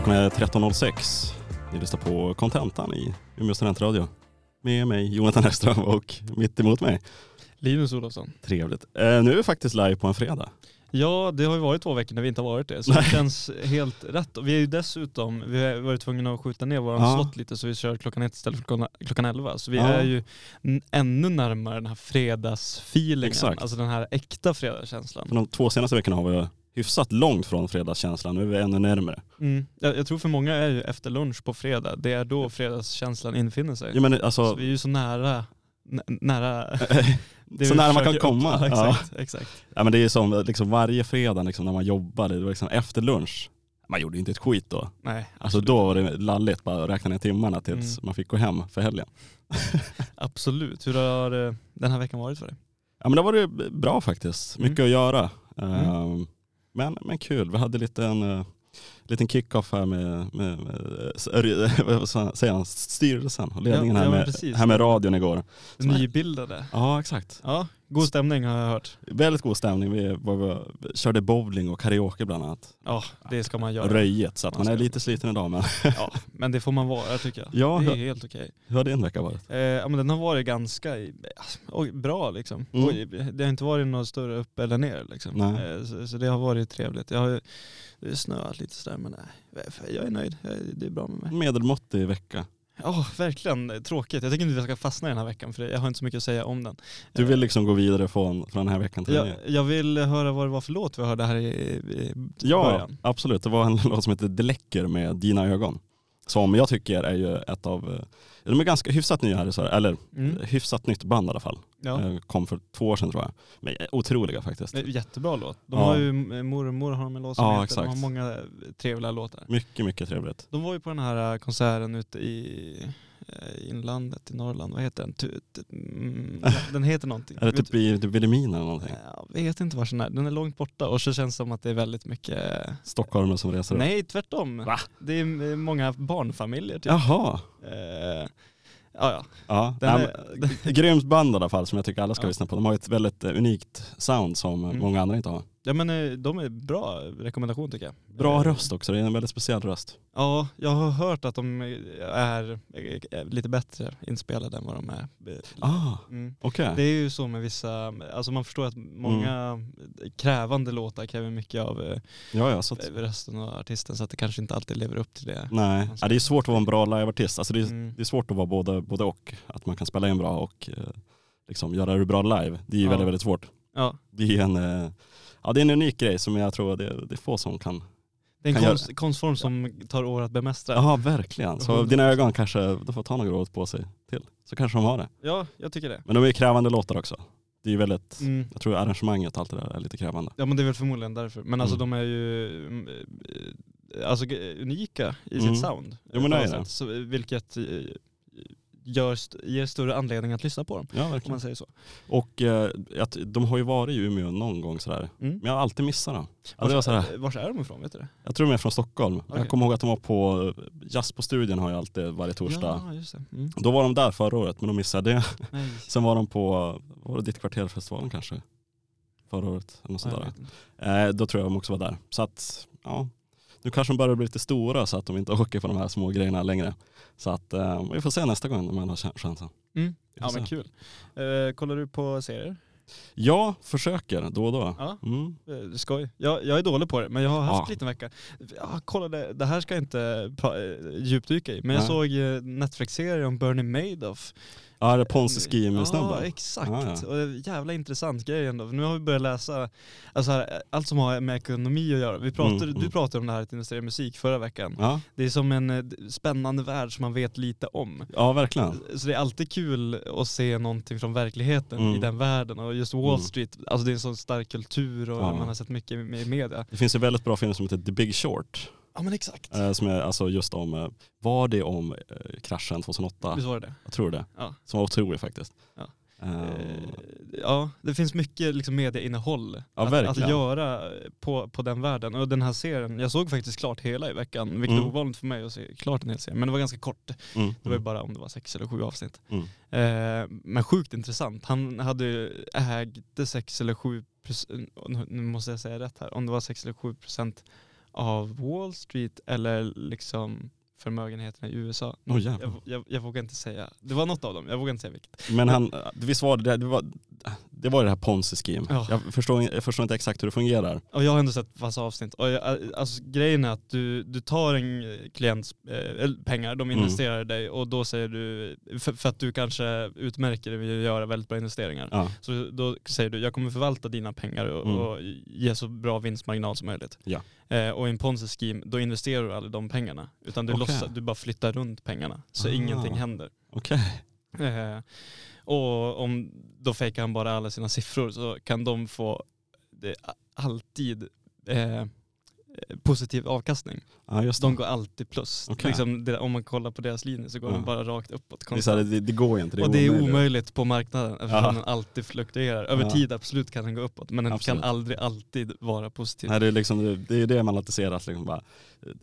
Klockan är 13.06. Ni lyssnar på Contentan i Umeå studentradio. Med mig Jonathan Hellström och mitt emot mig. Linus Olofsson. Trevligt. Eh, nu är vi faktiskt live på en fredag. Ja, det har ju varit två veckor när vi inte har varit det, så det känns helt rätt. Och vi är ju dessutom, vi har varit tvungna att skjuta ner våran Ja. slott lite så vi kör klockan ett istället för klockan, elva. Så vi Ja. är ju ännu närmare den här fredagsfeelingen, Exakt. alltså den här äkta fredagskänslan. För de två senaste veckorna har vi hyfsat långt från fredagskänslan. Nu är vi ännu närmare. Mm. Jag, jag tror för många är ju efter lunch på fredag, det är då fredagskänslan infinner sig. Ja, men Så alltså, vi är ju så nära, nä- nära så nära man kan komma. Ja. Ja, exakt, exakt. ja, men det är som liksom varje fredag liksom, när man jobbade, det var liksom efter lunch. Man gjorde ju inte ett skit då. Nej, Alltså absolut. då var det lalligt bara räkna ner timmarna tills Mm. man fick gå hem för helgen. Absolut. Hur har eh, den här veckan varit för dig? Ja men det var det bra faktiskt. Mycket Mm. att göra. Mm. Ehm, Men, men kul. Vi hade lite en uh, liten kick-off här med, med, med ska- säger han, styrelsen och ledningen Ja, här, ja, men med, här med radion igår. Nybildade. Ja exakt. Ja, god stämning har jag hört. Väldigt god stämning. Vi, var, vi körde bowling och karaoke bland annat. Ja, det ska man göra. Röjet så att Man man är lite sliten idag men Ja, men det får man vara tycker jag. Ja, det är hur- helt okej. hur har din vecka varit? Eh, ja, men den har varit ganska bra liksom. Mm. Oj, det har inte varit något större upp eller ner liksom. Eh, så, så det har varit trevligt. Jag har snöat lite sådär men nej, jag är nöjd. Jag, det är bra med mig. Medelmåttig vecka. Ja, verkligen tråkigt. Jag tycker inte vi ska fastna i den här veckan för jag har inte så mycket att säga om den. Du vill liksom gå vidare från, från den här veckan till Jag, den jag vill höra vad det var för låt vi hörde här i, i Ja, början. absolut. Det var en låt som heter Det läcker med Dina ögon. Som jag tycker är ju ett av, eh, de är ganska hyfsat nya här i Sverige, eller Mm. hyfsat nytt band i alla fall. Ja. Eh, Kom för två år sedan tror jag. Men otroliga faktiskt. Jättebra låt. De Ja. har ju eh, Mormor har de en låt som Ja, heter. exakt. De har många trevliga låtar. Mycket, mycket trevligt. De var ju på den här eh, konserten ute i eh, inlandet i Norrland. Vad heter den? Mm, Den heter någonting. Är det typ i typ Vilhelmina eller någonting? Jag vet inte var den är. Den är långt borta och så känns det som att det är väldigt mycket... Stockholmare som reser upp? Nej, tvärtom. Va? Det är eh, många barnfamiljer typ. Jaha. Eh, ja, ja. Ja, Den är, grymt band i alla fall som jag tycker alla ska Ja. lyssna på. De har ett väldigt eh, unikt sound som eh, Mm. många andra inte har. Ja men eh, de är bra rekommendation tycker jag. Bra Eh, röst också, det är en väldigt speciell röst. Ja, jag har hört att de är är lite bättre inspelade än vad de är. Ah, Mm. okej. Det är ju så med vissa, alltså man förstår att många Mm. krävande låtar kräver mycket av eh, Ja, ja, så att, rösten och artisten så att det kanske inte alltid lever upp till det. nej. Ja, det är svårt att vara en bra liveartist. Alltså det, är, Mm. det är svårt att vara både, både och. Att man kan spela in bra och eh, liksom göra det bra live. Det är ju Ja. väldigt, väldigt svårt. Ja, Det är en, eh, ja, det är en unik grej som jag tror det, det är få som kan. det är en konst, konstform som tar år att bemästra. Ja, verkligen. Så 100%. dina ögon kanske, de får ta några år på sig till. Så kanske de har det. Ja, jag tycker det. Men de är krävande låtar också. Det är ju väldigt, Mm. jag tror arrangemanget och allt det där är lite krävande. Ja men det är väl förmodligen därför. Men alltså Mm. de är ju eh, alltså, g- unika i Mm. sitt sound. Jo, men det är det. Så, vilket eh, gör, ger större anledning att lyssna på dem. Ja, Om man säger så. Och eh, att, de har ju varit i Umeå någon gång sådär. Mm. Men jag har alltid missat dem. Var Vars, sådär. vars är de ifrån? Vet du det? Jag tror de är från Stockholm. Okej. Jag kommer ihåg att de var på Jazz på studion har jag alltid varje torsdag. Ja, just. Mm. Då var de där förra året men då missade det. Nej. Sen var de på, var det ditt kvarterfestivalen kanske? Förra året eller något sånt Nej, jag där. vet inte. Eh, då tror jag de också var där. Så att, ja. Nu kanske de börjar bli lite stora så att de inte åker på de här små grejerna längre. Så att eh, vi får se nästa gång om man har ch- chansen. Mm. Ja men kul. Eh, kollar du på serier? Jag försöker då och då. Ja. Mm. Eh, skoj. Jag, jag är dålig på det, men jag har haft Ja. en liten vecka. Jag kollade, det här ska jag inte eh, djupdyka i, men jag Nej. såg eh, Netflix-serien om Bernie Madoff. Ja, det är Ponzi scheme snubben. Ja, exakt. Ja, ja. Och det är jävla intressant grej ändå. Nu har vi börjat läsa alltså här, allt som har med ekonomi att göra. Vi pratade, Mm, Du mm. pratade om det här att investera i musik förra veckan. Ja, Det är som en eh, spännande värld som man vet lite om. ja verkligen. Så det är alltid kul att se någonting från verkligheten Mm. i den världen. Och just Wall Mm. Street, alltså det är en sån stark kultur och Ja. man har sett mycket i media. Det finns en väldigt bra film som heter The Big Short. Ja men exakt. Eh, som är alltså just om, eh, var det om eh, kraschen 2008? Visst var det det? Jag tror det. Ja. Som var otrolig faktiskt. Ja. Eh, Eh, Ja, det finns mycket liksom medieinnehåll Ja, att, att verkligen. göra på, på den världen. Och den här serien, jag såg faktiskt klart hela i veckan, vilket Mm. är ovanligt för mig att se klart en hel serie. Men det var ganska kort. mm, Det var ju mm, bara om det var sex eller sju avsnitt. mm. Eh, men sjukt intressant. Han hade ju ägde sex eller sju procent, nu måste jag säga rätt här, om det var sex eller sju procent av Wall Street eller liksom förmögenheterna i USA. Jävlar. jag, jag, jag vågar inte säga. Det var något av dem, jag vågar inte säga vilket. Men han, visst var det det, det var, det var det här ponzi scheme. Ja. Jag, förstår, jag förstår inte exakt hur det fungerar. Och jag har ändå sett massa avsnitt. Och jag, alltså, grejen är att du, du tar en klients eh, eller pengar, de Mm. investerar i dig och då säger du, för, för att du kanske utmärker dig vid att göra väldigt bra investeringar. Ja, Så då säger du, jag kommer förvalta dina pengar och, Mm. och ge så bra vinstmarginal som möjligt. Ja. Eh, och i en ponzi scheme, då investerar du aldrig de pengarna. Utan du, Okej. låtsas, du bara flyttar runt pengarna. Så Ah. ingenting händer. okej. Eh, och om då fejkar han bara alla sina siffror så kan de få det, alltid eh, positiv avkastning. Ja, just De går alltid plus. Okej. Liksom, det, om man kollar på deras linje så går Ja. den bara rakt uppåt. Konstant. det, det går inte. Det är och det är omöjligt. omöjligt på marknaden eftersom Ja. den alltid fluktuerar. Över Ja. tid absolut kan den gå uppåt men den Absolut. kan aldrig alltid vara positiv. Nej, det är liksom, det är det man alltid ser att liksom bara,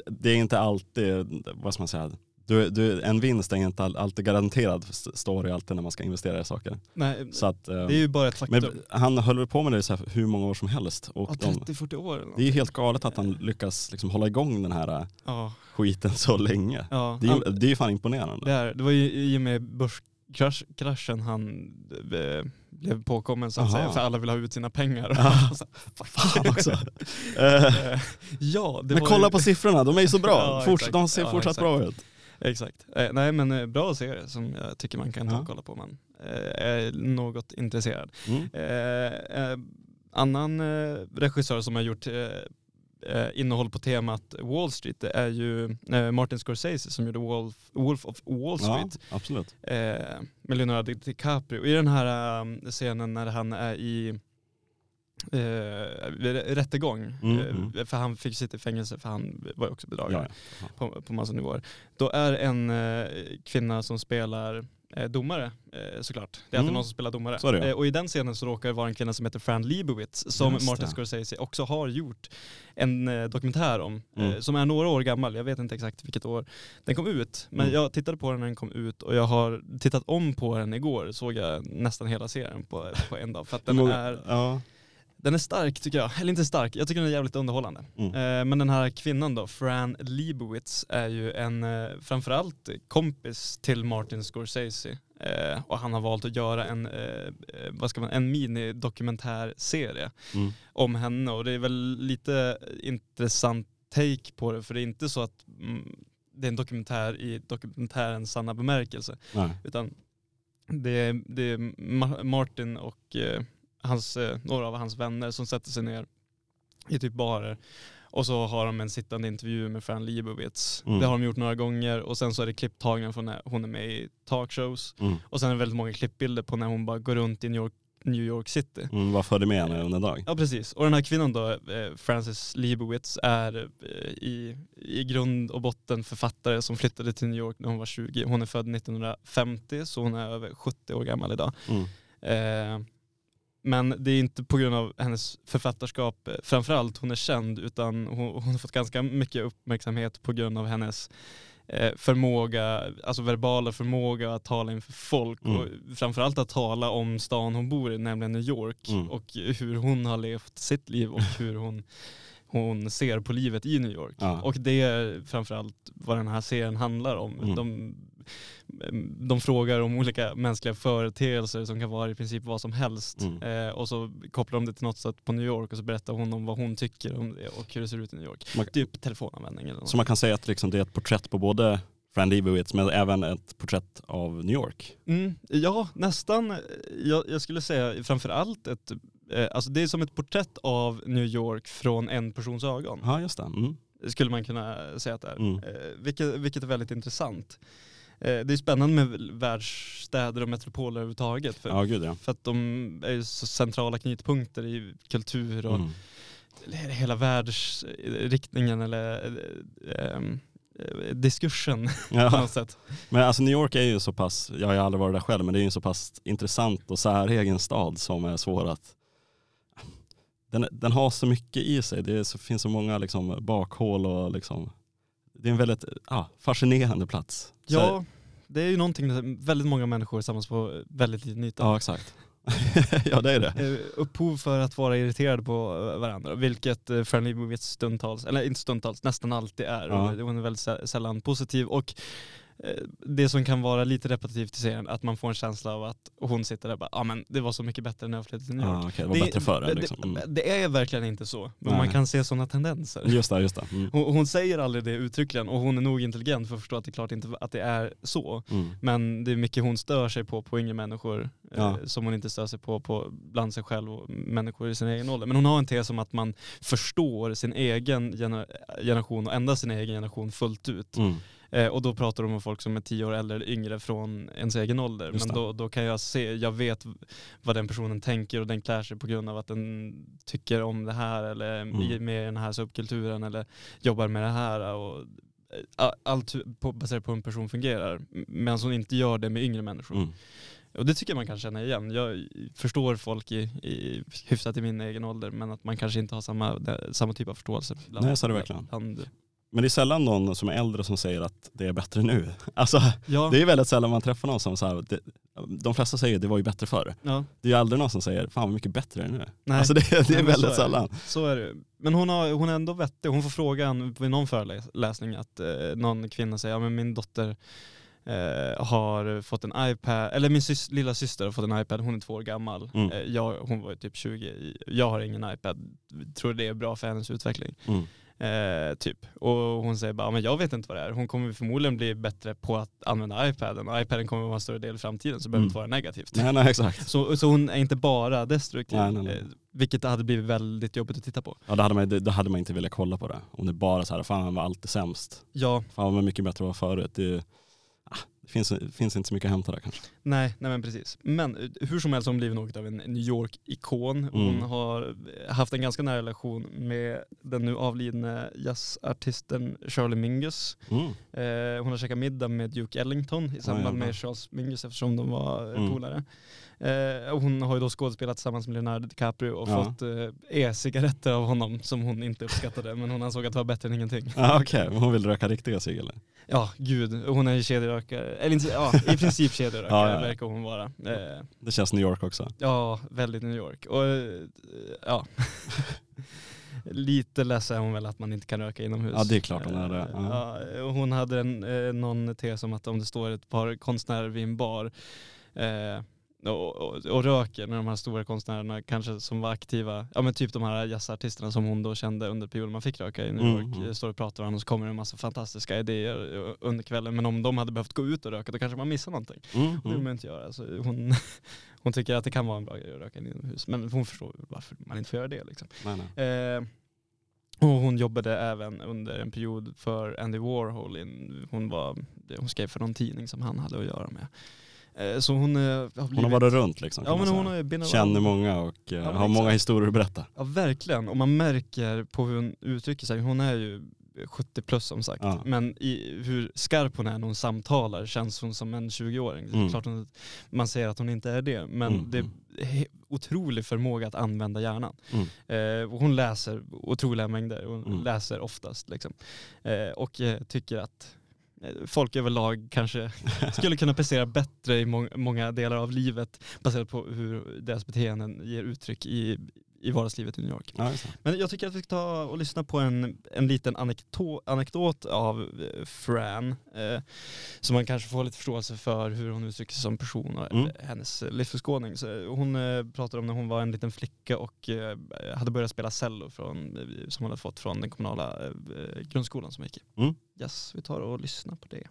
det är inte alltid, vad ska man säga, du, du, en vinst är inte all- alltid garanterad, st- står det alltid när man ska investera i saker. Nej, Så att, eh, det är ju bara ett faktum. men han höll på med det så här hur många år som helst. Och Ja, de, 30-40 år eller det är ju helt galet att han lyckas liksom hålla igång den här eh, Ja, skiten så länge. ja. Det är, det är ju fan imponerande. Det, är, det var ju i och med börskraschen han eh, blev påkommen så att Aha. säga, för alla vill ha ut sina pengar. Så, fuck. Fan också. Ja, men kolla ju, på siffrorna, de är ju så bra. Ja, Forts- de ser Ja, fortsatt exakt. bra ut. Exakt. Eh, nej men eh, bra serie som jag tycker man kan ta Ja. och kolla på om man eh, är något intresserad. Mm. Eh, annan regissör som har gjort eh, eh, innehåll på temat Wall Street det är ju Martin Scorsese som gjorde Wolf, Wolf of Wall Ja, Street. absolut. eh, med Leonardo DiCaprio. I den här scenen när han är i eh, rättegång, Mm, eh, mm. för han fick sitta i fängelse för han var ju också Ja, bedragare ja. på, på massa nivåer. Då är en eh, kvinna som spelar eh, domare eh, såklart. Det är alltid Mm. någon som spelar domare. Ja. eh, och i den scenen så råkar det vara en kvinna som heter Fran Lebowitz som Just Martin det. Scorsese också har gjort en dokumentär om. Mm. som är några år gammal, jag vet inte exakt vilket år den kom ut. Men Mm. jag tittade på den när den kom ut och jag har tittat om på den igår. Såg jag nästan hela serien på, på en dag. För att den är, ja. Den är stark tycker jag. Eller inte stark, jag tycker den är jävligt underhållande. Mm. Eh, Men den här kvinnan då, Fran Lebowitz, är ju en eh, framförallt kompis till Martin Scorsese. Eh, och han har valt att göra en, eh, eh, vad ska man, en minidokumentärserie Mm. om henne. Och det är väl lite intressant take på det, för det är inte så att mm, det är en dokumentär i dokumentärens sanna bemärkelse. Nej. Utan det är, det är Ma- Martin och eh, hans, eh, några av hans vänner som sätter sig ner i typ barer och så har de en sittande intervju med Fran Lebowitz. Mm. Det har de gjort några gånger och sen så är det klipptagningar från när hon är med i talkshows. Mm. Och sen är det väldigt många klippbilder på när hon bara går runt i New York, New York City. Mm, vad följde med henne under dag? Ja precis, och den här kvinnan då, eh, Frances Lebowitz, är eh, i, i grund och botten författare som flyttade till New York när hon var 20. Hon är född 1950 så hon är över 70 år gammal idag. Mm. Eh, men det är inte på grund av hennes författarskap eh, framförallt hon är känd utan hon, hon har fått ganska mycket uppmärksamhet på grund av hennes eh, förmåga, alltså verbala förmåga att tala inför folk Mm. och framförallt att tala om stan hon bor i, nämligen New York Mm. och hur hon har levt sitt liv och hur hon, hon ser på livet i New York. Ja. Och det är framförallt vad den här serien handlar om. Mm. De, de frågar om olika mänskliga företeelser som kan vara i princip vad som helst. Mm. Eh, och så kopplar de det till något sätt på New York och så berättar hon om vad hon tycker om det och hur det ser ut i New York. Man- Typ telefonanvändning eller något. Så man kan säga att liksom det är ett porträtt på både Fran Lebowitz men även ett porträtt av New York. Mm, ja, nästan. Jag, jag skulle säga framför allt ett, eh, alltså det är som ett porträtt av New York från en persons ögon. Ja just det. Mm. Skulle man kunna säga att det är. Mm. Eh, vilket, vilket är väldigt intressant. Eh, det är spännande med världsstäder och metropoler överhuvudtaget. För, Ja gud ja. för att de är så centrala knutpunkter i kultur och Mm. hela världsriktningen eller eh, diskursen på ja. något sätt. Men alltså New York är ju så pass, jag har ju aldrig varit där själv, men det är ju en så pass intressant och säregen stad som är svår att den, den har så mycket i sig, det är så, finns så många liksom bakhål och liksom det är en väldigt ja, fascinerande plats. Ja, det är ju någonting väldigt många människor samlas på väldigt liten yta. ja exakt. ja det är det. Eh, upphov för att vara irriterad på eh, varandra, vilket Fern Lebowitz stundtals, eller inte stundtals, nästan alltid är. Ja. Och Hon är väldigt sä- sällan positiv och det som kan vara lite repetitivt i serien, att man får en känsla av att hon sitter där och bara, ja ah, men det var så mycket bättre när jag flyttade till New York. Ja, okej, det var bättre förr. det, Liksom. Mm. det, det är verkligen inte så, men Nej. man kan se sådana tendenser. Just det, just det. Mm. Hon, hon säger aldrig det uttryckligen och hon är nog intelligent för att förstå att det är klart inte att det är så. Mm. Men det är mycket hon stör sig på på yngre människor eh, Ja. som hon inte stör sig på, på bland sig själv och människor i sin egen ålder. Men hon har en tes om att man förstår sin egen gener generation och endast sin egen generation fullt ut. Eh, och då pratar de om folk som är tio år äldre eller yngre från ens egen ålder. Just Men då, då kan jag se, jag vet vad den personen tänker och den klär sig på grund av att den tycker om det här eller Mm. med i den här subkulturen eller jobbar med det här. Och, eh, allt på, baserat på hur en person fungerar. Medan hon inte gör det med yngre människor. Mm. Och det tycker jag man kan känna igen. Jag förstår folk i, i hyfsat i min egen ålder men att man kanske inte har samma, samma typ av förståelse. Bland, Nej, så är det verkligen. Bland, Men det är sällan någon som är äldre som säger att det är bättre nu. Alltså, ja, det är väldigt sällan man träffar någon som så här, det, de flesta säger det var ju bättre förr. ja, Det är ju aldrig någon som säger fan vad mycket bättre är det nu. nej. Alltså det, det Nej, är men väldigt så är sällan. Så är det Men hon, har, hon är ändå vettig. Hon får frågan vid någon föreläsning att eh, någon kvinna säger ja men min dotter eh, har fått en iPad, eller min sys, lilla syster har fått en iPad, hon är två år gammal. Mm. Eh, jag, hon var ju typ 20, jag har ingen iPad, tror det är bra för hennes utveckling. Mm. Eh, typ. Och hon säger bara, men jag vet inte vad det är. Hon kommer förmodligen bli bättre på att använda iPaden och iPaden kommer vara en större del i framtiden så det behöver Mm. inte vara negativt. Nej, nej exakt. Så, så hon är inte bara destruktiv, Nej, nej, nej. Eh, vilket hade blivit väldigt jobbigt att titta på. Ja, då, hade man, då hade man inte velat kolla på det. Om det bara så här, fan var alltid sämst. Ja, Fan vad mycket bättre det var förut. Det, är ju- ah, det finns, finns inte så mycket att hämta där kanske. nej, nej men precis. Men eh, hur som helst har hon blivit något av en New York-ikon. Hon Mm. har haft en ganska nära relation med den nu avlidne jazzartisten Shirley Mingus. Mm. Eh, hon har käkat middag med Duke Ellington i samband jävlar. med Charles Mingus eftersom de var eh, Mm. polare. Eh, hon har ju då skådespelat tillsammans med Leonardo DiCaprio och Ja. fått eh, e-cigaretter av honom som hon inte uppskattade men hon ansåg att det var bättre än ingenting. Ah, Okej, men hon vill röka riktiga cigg eller? Ja, gud. Hon är ju kedjerökare, eller inte, ja i princip kedjerökare Ja, ja, ja. verkar hon vara. Eh, Det känns New York också. ja, väldigt New York. Och eh, ja. Lite ledsen är hon väl att man inte kan röka inomhus. Ja, det är klart hon är det. Eh, Ja. Ja, hon hade en, eh, någon tes om att om det står ett par konstnärer vid en bar eh, och, och, och röker med de här stora konstnärerna kanske som var aktiva, ja men typ de här jazzartisterna som hon då kände under perioden man fick röka i New York, mm. står och pratar och så kommer det en massa fantastiska idéer eh, under kvällen. Men om de hade behövt gå ut och röka då kanske man missar någonting. Mm, Det vill man inte göra. Alltså, hon, hon tycker att det kan vara en bra grej att röka inomhus. Men hon förstår varför man inte får göra det. Liksom. Nej, nej. Eh, och hon jobbade även under en period för Andy Warhol. In, hon, var, hon skrev för någon tidning som han hade att göra med. Eh, så hon, eh, har blivit, Hon har varit runt liksom. ja, men hon har. Känner många och eh, men har exakt. många historier att berätta. Ja verkligen, och man märker på hur hon uttrycker sig. Hon är ju 70 plus som sagt. Ja. Men i hur skarp hon är när hon samtalar känns hon som en 20-åring. Mm. Klart hon, man ser att hon inte är det, men Mm, det är mm. otrolig förmåga att använda hjärnan. Mm. Eh, hon läser otroliga mängder, hon Mm. läser oftast. Liksom. Eh, och tycker att folk överlag kanske skulle kunna prestera bättre i må- många delar av livet baserat på hur deras beteenden ger uttryck i, i vardagslivet i New York. Ja. Men jag tycker att vi ska ta och lyssna på en, en liten anekto- anekdot av eh, Fran. Eh, så man kanske får lite förståelse för hur hon uttrycker sig som person och Mm. eh, hennes eh, livsåskådning. Så hon eh, pratar om när hon var en liten flicka och eh, hade börjat spela cello från, eh, som hon hade fått från den kommunala eh, grundskolan som hon gick i. Mm. Yes, vi tar och lyssnar på det.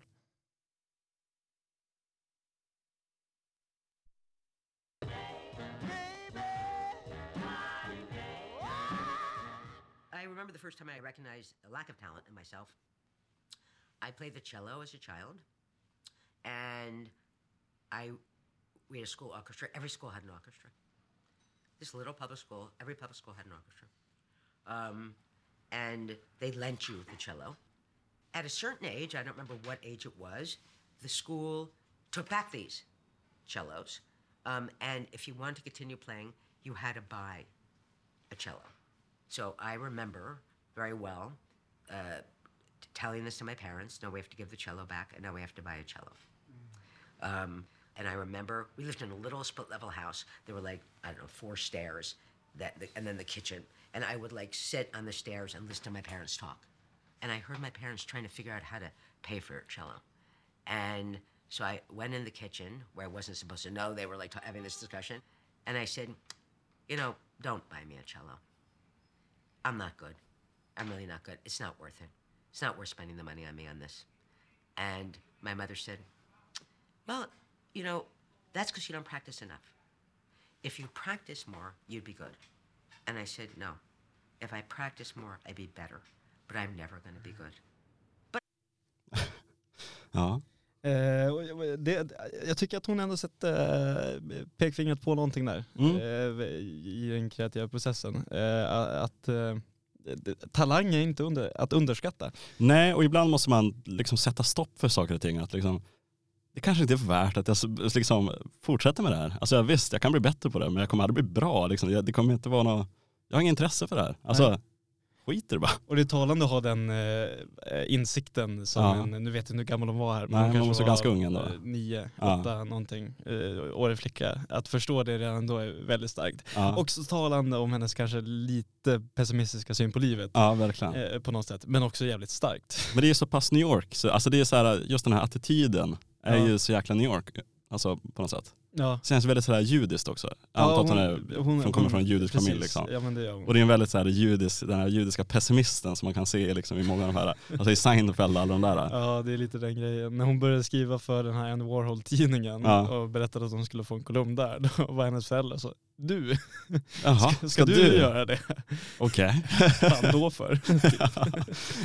Remember the first time I recognized a lack of talent in myself. I played the cello as a child, and I we had a school orchestra. Every school had an orchestra. This little public school, every public school had an orchestra, um, and they lent you the cello. At a certain age, I don't remember what age it was, the school took back these cellos, um, and if you wanted to continue playing, you had to buy a cello. So I remember very well uh, telling this to my parents. No, we have to give the cello back, and now we have to buy a cello. Um, and I remember we lived in a little split level house. There were like I don't know four stairs, that and then the kitchen. And I would like sit on the stairs and listen to my parents talk. And I heard my parents trying to figure out how to pay for a cello. And so I went in the kitchen where I wasn't supposed to know. They were like having this discussion, and I said, "You know, don't buy me a cello. I'm not good. I'm really not good. It's not worth it. It's not worth spending the money on me on this." And my mother said, "Well, you know, that's because you don't practice enough. If you practice more, you'd be good." And I said, "No. If I practice more, I'd be better. But I'm never going to be mm-hmm. good." But. Ja. Eh, det, jag tycker att hon ändå sätter eh, pekfingret på någonting där Mm. eh, i den kreativa processen. Att talang är inte under, att underskatta. Nej, och ibland måste man liksom sätta stopp för saker och ting. Att liksom, det kanske inte är värt att jag liksom fortsätter med det här. Alltså jag, visst, jag kan bli bättre på det, men jag kommer aldrig bli bra. Liksom. Jag, det kommer inte vara något, jag har inget intresse för det här. Alltså, Nej. Skit i det bara. Och det är talande att ha den eh, insikten som Ja. en, nu vet jag inte hur gammal hon var här, Nej, hon kanske måste var, ganska ung ändå. Nio, Ja. åtta någonting, eh, årig flicka. Att förstå det redan då är väldigt starkt. Ja, Också talande om hennes kanske lite pessimistiska syn på livet. ja verkligen. Eh, på något sätt, men också jävligt starkt. Men det är så pass New York, så, alltså det är så här, just den här attityden är ju så jäkla New York. Alltså på något sätt. Ja. Känns väldigt sådär judiskt också. Jag antar att hon, är, hon kommer från en judisk precis. familj liksom. Ja det hon. Och det är en väldigt så här judisk, den här judiska pessimisten som man kan se liksom i många av de här, alltså i Seinfeld och alla de där. Ja det är lite den grejen. När hon började skriva för den här Andy Warhol-tidningen Ja. och berättade att hon skulle få en kolumn där, då var hennes föräldrar så du, Jaha, ska, ska du, göra det? Okej. Fan då för.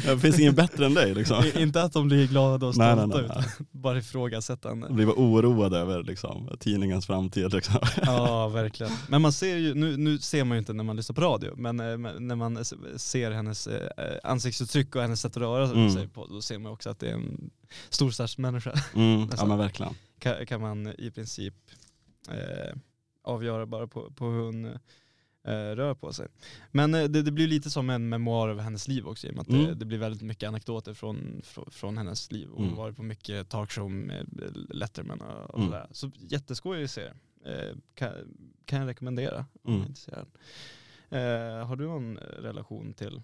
det finns ingen bättre än dig liksom. Inte att de blir glada och Nej, stolta nej, nej, utan bara ifrågasättande. Jag blir bara oroad över liksom, tidningens framtid. Liksom. Ja verkligen. Men man ser ju, nu, nu ser man ju inte när man lyssnar på radio, men eh, när man ser hennes eh, ansiktsuttryck och hennes sätt att röra Mm. sig på, då ser man också att det är en storstadsmänniska. Mm, ja men verkligen. Kan, kan man i princip eh, avgöra bara på, på hur hon eh, rör på sig. Men eh, det, det blir lite som en memoar över hennes liv också i och med att det, Mm. det blir väldigt mycket anekdoter från, från, från hennes liv. Hon Mm. har varit på mycket talkshow med Letterman och, och Mm. sådär. Så jätteskoj att se. Eh, kan, kan jag rekommendera om Mm. är intresserad. Eh, har du någon relation till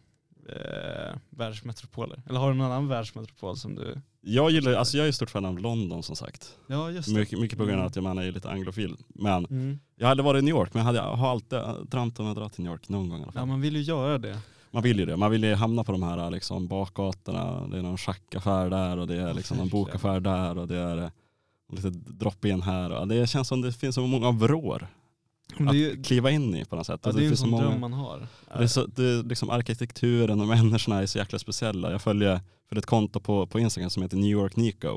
eh, världsmetropoler? Eller har du någon annan världsmetropol som du... Jag gillar, alltså jag är stort fan av London som sagt. Ja just Mycket, mycket på grund av Mm. att jag man är lite anglofil. Men Mm. jag hade varit i New York, men jag, hade, jag har alltid drömt om att dra till New York någon gång i alla fall. Ja man vill ju göra det. Man vill ju det. Man vill ju hamna på de här liksom, bakgatorna. Det är någon schackaffär där och det är liksom någon bokaffär där och det är eh, lite drop-in här. Det känns som det finns så många vrår att det ju kliva in i på något sätt. ja, Och det är en så sån många, dröm man har. det är så, det är liksom arkitekturen och människorna är så jäkla speciella. Jag följer för ett konto på, på Instagram som heter New York Nico.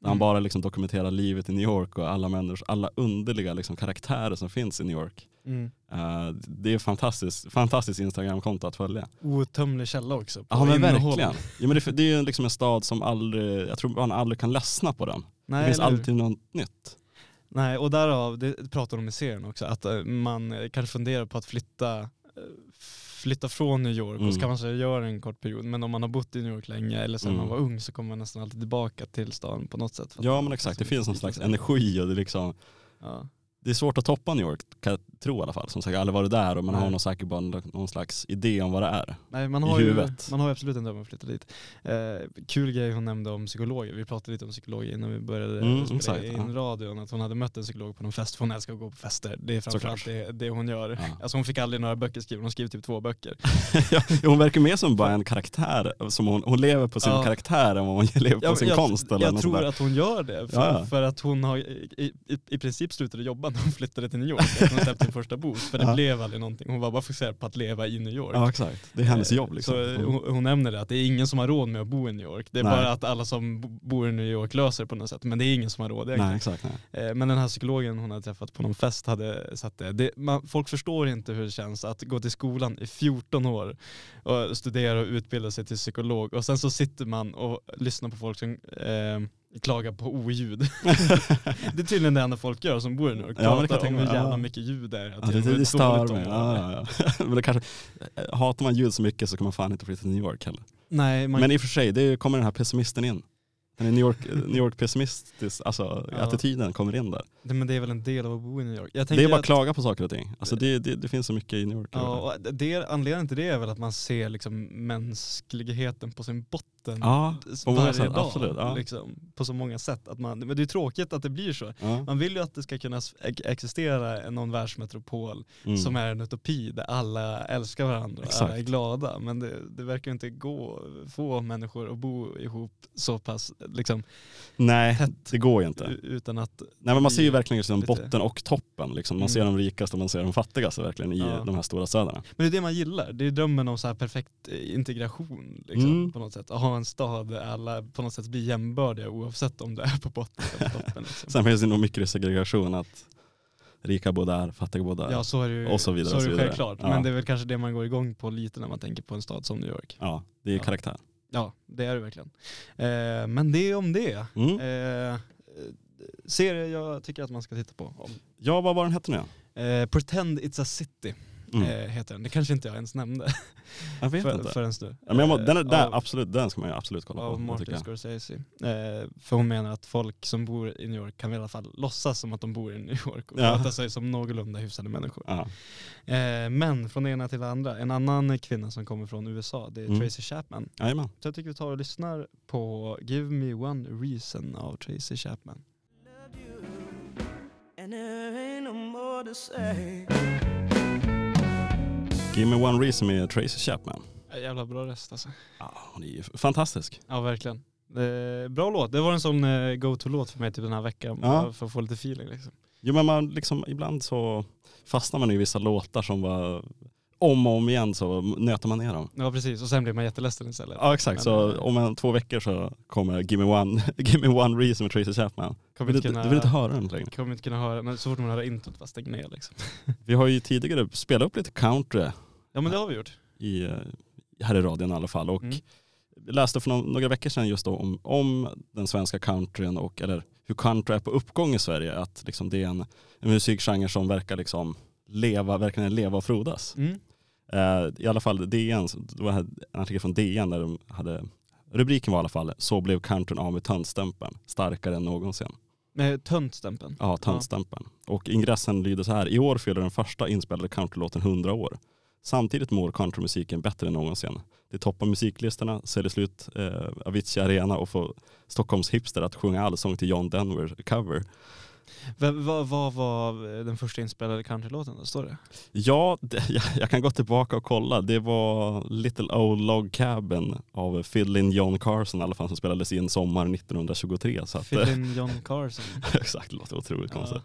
Där han Mm. bara liksom dokumenterar livet i New York och alla människor, alla underliga liksom karaktärer som finns i New York. Mm. Eh, det är fantastiskt, fantastiskt Instagram-konto att följa. Outtömlig källa också. Ja men innehåll. verkligen. Ja, men det, det är ju liksom en stad som aldrig, jag tror man aldrig kan ledsna på den. Nej, det finns alltid något nytt. Nej, och därav, det pratar de i serien också, att eh, man kanske funderar på att flytta, eh, flytta från New York och Mm. så kan man säga göra en kort period. Men om man har bott i New York länge eller sen Mm. man var ung så kommer man nästan alltid tillbaka till stan på något sätt. Ja man- men exakt, det finns någon slags energi och det är liksom, Ja. Det är svårt att toppa New York kan jag tro i alla fall. Som sagt, jag har aldrig varit där och man Nej. har nog säkert bara någon slags idé om vad det är. Nej, man I har, ju, huvudet. man har ju absolut en dröm om att flytta dit. Eh, kul grej hon nämnde om psykologer. Vi pratade lite om psykologer innan vi började Mm, spela exakt, in ja. radion. Att hon hade mött en psykolog på någon fest, för hon älskar att gå på fester. Det är framförallt det, det hon gör. Ja. Alltså hon fick aldrig några böcker skrivna, hon skrev typ två böcker. ja, hon verkar mer som bara en karaktär, som hon, hon lever på sin Ja. karaktär än vad hon lever på sin jag, konst. Eller jag tror där. att hon gör det, för, för att hon har i, i, i princip slutade jobba hon flyttade till New York. Att hon släppte sin första bok, för det Ja. blev aldrig någonting. Hon var bara fokuserad på att leva i New York. Ja exakt, det är hennes Eh, jobb liksom. Så eh, hon, hon nämner det, att det är ingen som har råd med att bo i New York. Det är Nej. bara att alla som bo- bor i New York löser det på något sätt, men det är ingen som har råd egentligen. Nej exakt, nej. Eh, Men den här psykologen hon hade träffat på någon fest hade sagt det. det man, folk förstår inte hur det känns att gå till skolan i 14 år och studera och utbilda sig till psykolog och sen så sitter man och lyssnar på folk som eh, klagar på oljud. det är tydligen det enda folk gör som bor i New York. Ja, det Pratar om hur jävla Ja. mycket ljud det är. Ja, det, det, det stör mig. Ja. Men det kanske, hatar man ljud så mycket så kan man fan inte flytta till New York heller. Nej, man, Men i och för sig, det kommer den här pessimisten in. Den New York, New York pessimistisk, alltså Ja. attityden kommer in där. Det, men det är väl en del av att bo i New York. Det är bara att- klaga på saker och ting. Alltså det, det, det finns så mycket i New York. Ja, och det, anledningen till det är väl att man ser liksom mänskligheten på sin botten ja, på många varje sätt, dag. absolut, ja. Liksom, på så många sätt. Att man, men det är tråkigt att det blir så. ja. Man vill ju att det ska kunna existera någon världsmetropol Mm. som är en utopi där alla älskar varandra och alla är glada. Men det, det verkar inte gå få människor att bo ihop så pass liksom, Nej, tätt det går ju inte. utan att Nej men man ser ju verkligen liksom botten och toppen. Liksom. Man Mm. ser de rikaste och man ser de fattigaste verkligen i Ja. de här stora städerna. Men det är det man gillar. Det är drömmen om så här perfekt eh, integration liksom, Mm. på något sätt. Att ha en stad där alla på något sätt blir jämbördiga oavsett om det är på botten eller på toppen. Liksom. Sen finns det nog mycket segregation att rika bor där, fattiga bor där. Ja så är det ju Och så vidare, så är det självklart. Ja. Men det är väl kanske det man går igång på lite när man tänker på en stad som New York. Ja, det är Ja. karaktär. Ja, det är det verkligen. Eh, men det är om det. Mm. Eh, serie jag tycker att man ska titta på. Ja, vad var den hette nu? Eh, Pretend It's a City Mm. eh, heter den. Det kanske inte jag ens nämnde jag vet för, inte. förrän nu. ja, men jag må, den, är, Eh, den, av- absolut, den ska man ju absolut kolla på. av det tycker Martin. Scorsese. Eh, för hon menar att folk som bor i New York kan i alla fall låtsas som att de bor i New York och Ja. sköta sig som någorlunda hyfsade människor. Ja. Eh, men från det ena till det andra, en annan kvinna som kommer från USA, det är Mm. Tracy Chapman. Jajamän. Så jag tycker vi tar och lyssnar på Give Me One Reason av Tracy Chapman. And there ain't no more to say. Give me one reason med Tracy Chapman. Eh, Jävla bra röst alltså. Ja, hon är ju fantastisk. Ja verkligen. Eh, bra låt, det var en sån eh, go-to-låt för mig typ den här veckan. Ja. För att få lite feeling liksom. Jo men man liksom, ibland så fastnar man i vissa låtar som var om och om igen så nöter man ner dem. Ja precis, och sen blir man jätteledsen istället. Ja exakt, Men, så om en, två veckor så kommer Give me one, give me one reason med Tracy Chapman. kommer Du kunna, du vill inte höra den längre. kommer inte kunna höra, men så fort man hör introt bara stäng ner liksom. Vi har ju tidigare spelat upp lite country Ja men det har vi gjort. i, eh, här i radion i alla fall. Och Mm. läste för några veckor sedan just då om, om den svenska countryn och eller hur country är på uppgång i Sverige. Att liksom det är en, en musikgenre som verkar liksom leva, verkligen leva och frodas. Mm. Eh, I alla fall DN, det var en artikel från DN där de hade, rubriken var i alla fall Så blev countryn av med töntstämpeln, starkare än någonsin. Med töntstämpeln. Ja, töntstämpeln. Och ingressen lyder så här, i år fyller den första inspelade countrylåten 100 år. Samtidigt mår countrymusiken bättre än någonsin. Det toppar musiklistorna, säljer slut eh, Avicii Arena och får Stockholms hipster att sjunga allsång till John Denver cover. Vad vad var den första inspelade countrylåten då? Står det? Ja, det, jag, jag kan gå tillbaka och kolla. Det var Little Old Log Cabin av Fiddlin' John Carson i alla fall som spelades in sommar 1923. Så att, Fill in John Carson. exakt, det låter otroligt Ja. konstigt.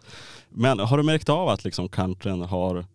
Men har du märkt av att liksom countryn har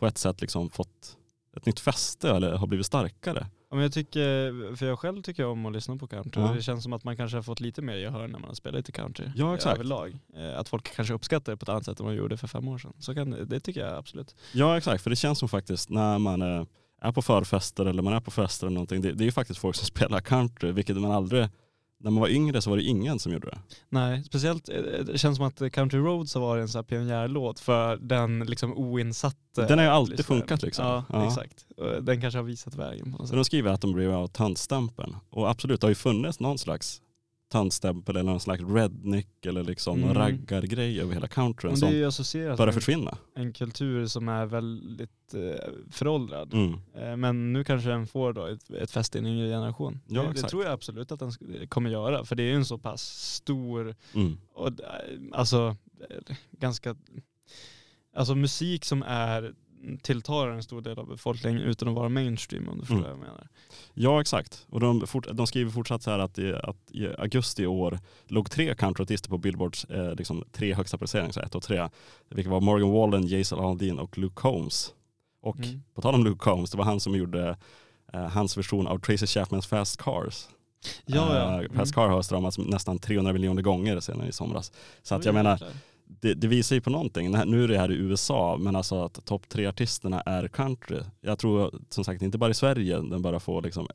på ett sätt liksom fått ett nytt fäste eller har blivit starkare? Ja, men jag tycker, för jag själv tycker om att lyssna på country. Ja. Det känns som att man kanske har fått lite mer gehör när man har spelat lite country. Ja, eh, exakt. Överlag. Eh, Att folk kanske uppskattar det på ett annat sätt än de gjorde för fem år sedan. Så kan, det- det tycker jag absolut. Ja exakt, för det känns som faktiskt när man eh, är på förfester eller man är på fester eller någonting, det, det är ju faktiskt folk som spelar country, vilket man aldrig, när man var yngre så var det ingen som gjorde det. Nej, speciellt eh, det känns som att Country Roads har varit en sån här pionjärlåt för den liksom oinsatte. Den har ju alltid lyssnaren. funkat liksom. Ja, Ja. exakt. Den kanske har visat vägen på något Så sätt. de skriver att de blev av tantstämpeln. Och absolut, det har ju funnits någon slags tantstämpel eller någon slags redneck eller liksom Mm. raggargrej över hela countryn som börjar försvinna. en kultur som är väldigt eh, föråldrad. Mm. Eh, Men nu kanske den får då ett, ett fäste i en yngre generation. Ja, det, det tror jag absolut att den kommer göra. För det är ju en så pass stor, Mm. och, eh, alltså eh, ganska, alltså musik som är tilltar en stor del av befolkningen utan att vara mainstream om du förstår Mm. vad jag menar. Ja exakt. Och de, fort, de skriver fortsatt så här att i, att i augusti i år låg tre countryartister på Billboards eh, liksom, tre högsta placeringar, så ett och tre. Vilka var Morgan Wallen, Jason Aldean och Luke Combs. Och Mm. på tal om Luke Combs, det var han som gjorde eh, hans version av Tracy Chapmans Fast Cars. Ja, ja. Eh, Fast Car har stramats nästan 300 miljoner gånger sedan i somras. Så att jag menar. Det, det visar ju på någonting. Nu är det här i USA, men alltså att topp tre artisterna är country. Jag tror som sagt inte bara i Sverige den börjar få liksom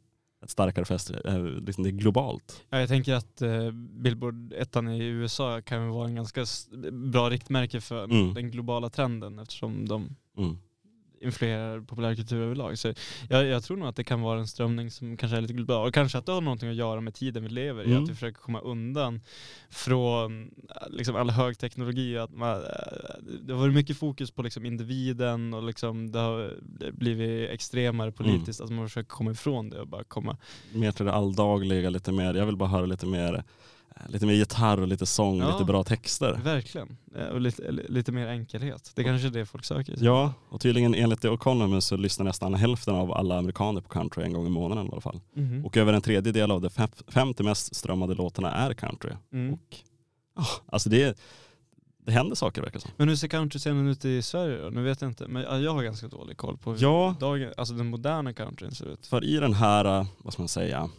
ett starkare fäste, eh, liksom det är globalt. Ja, jag tänker att eh, Billboard ettan i USA kan vara en ganska bra riktmärke för Mm. den globala trenden eftersom de Mm. Influerar populärkultur överlag. Så jag, jag tror nog att det kan vara en strömning som kanske är lite global. Och kanske att det har någonting att göra med tiden vi lever i. Mm. Att vi försöker komma undan från äh, liksom all högteknologi. Att man, äh, det har varit mycket fokus på liksom individen och liksom det har blivit extremare politiskt. Mm. Att man försöker komma ifrån det och bara komma Mer till det alldagliga, lite mer, jag vill bara höra lite mer, lite mer gitarr och lite sång, Ja. lite bra texter. Verkligen. Eh, Och lite, lite mer enkelhet. Det kanske är det folk söker. Ja, och tydligen enligt The Economist så lyssnar nästan hälften av alla amerikaner på country en gång i månaden i alla fall. Mhm. Och över en tredjedel av de fem- 50 mest strömmade låtarna är country. Mm. Och, ah, alltså det, det händer saker verkar som. Men hur ser countryscenen ut i Sverige då? Nu vet jag inte, men ja, jag har ganska dålig koll på hur Ja. dagen, alltså den moderna countryn ser ut. För i den här, vad ska man säga,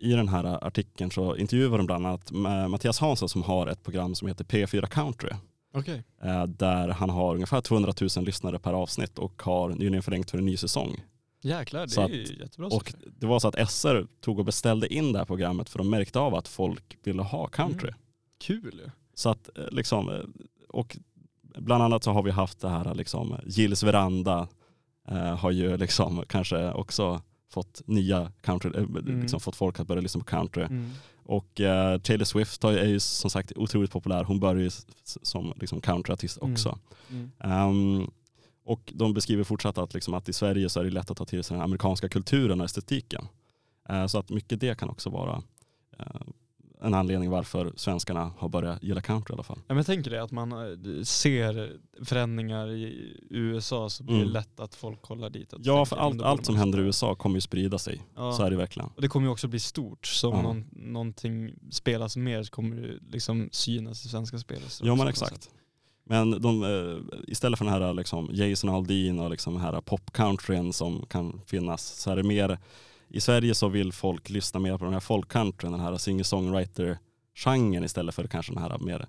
i den här artikeln så intervjuar de bland annat Ma- Mattias Hansson som har ett program som heter P4 Country. Okej. eh, Där han har ungefär 200 000 lyssnare per avsnitt och har nyligen förlängt för en ny säsong. Jäklar, det Så är att- ju jättebra Och siffror. det var så att SR tog och beställde in det här programmet för de märkte av att folk ville ha country. Mm. Kul. Så att eh, liksom, eh, och bland annat så har vi haft det här liksom, Gills veranda eh, har ju liksom kanske också fått nya country, eh, Mm. liksom fått folk att börja lyssna på country. Mm. Och eh, Taylor Swift är ju som sagt otroligt populär. Hon började ju som liksom countryartist Mm. också. Ehm, och de beskriver fortsatt att, liksom, att i Sverige så är det lätt att ta till sig den amerikanska kulturen och estetiken. Eh, så att mycket det kan också vara eh, en anledning varför svenskarna har börjat gilla country i alla fall. Ja, men jag tänker det, att man eh, ser förändringar i USA så blir det Mm. lätt att folk kollar dit. Ja, tänker, för allt, allt som händer i. USA kommer ju sprida sig. Ja. Så är det verkligen. Och det kommer ju också bli stort. Så om Ja. någon, någonting spelas mer så kommer det liksom synas i svenska spel. Ja men exakt. sätt. Men de, eh, istället för den här liksom Jason Aldean och liksom den här popcountryn som kan finnas så är det mer, i Sverige så vill folk lyssna mer på den här folkcountryn, den här singer-songwriter-genren istället för kanske den här mer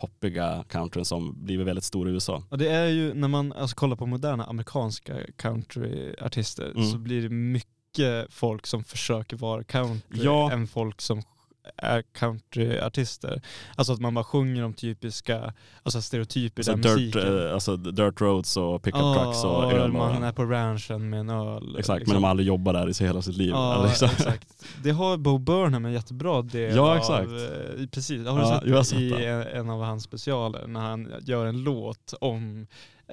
poppiga countryn som blivit väldigt stor i USA. Och det är ju, när man alltså, kollar på moderna amerikanska countryartister Mm. så blir det mycket folk som försöker vara country Ja. än folk som är countryartister. Alltså att man bara sjunger om typiska, alltså stereotyper Alltså dirt, musiken. eh, alltså dirt roads och pickup Ja, trucks och öl. man Och, är på ranchen med en öl. exakt, liksom. men de har aldrig jobbat där i sig hela sitt liv. Ja, liksom. exakt. Det har Bo Burnham en jättebra del Ja, av. exakt. eh, Precis, har du Ja, sett, jag har sett i det. en, en av hans specialer när han gör en låt om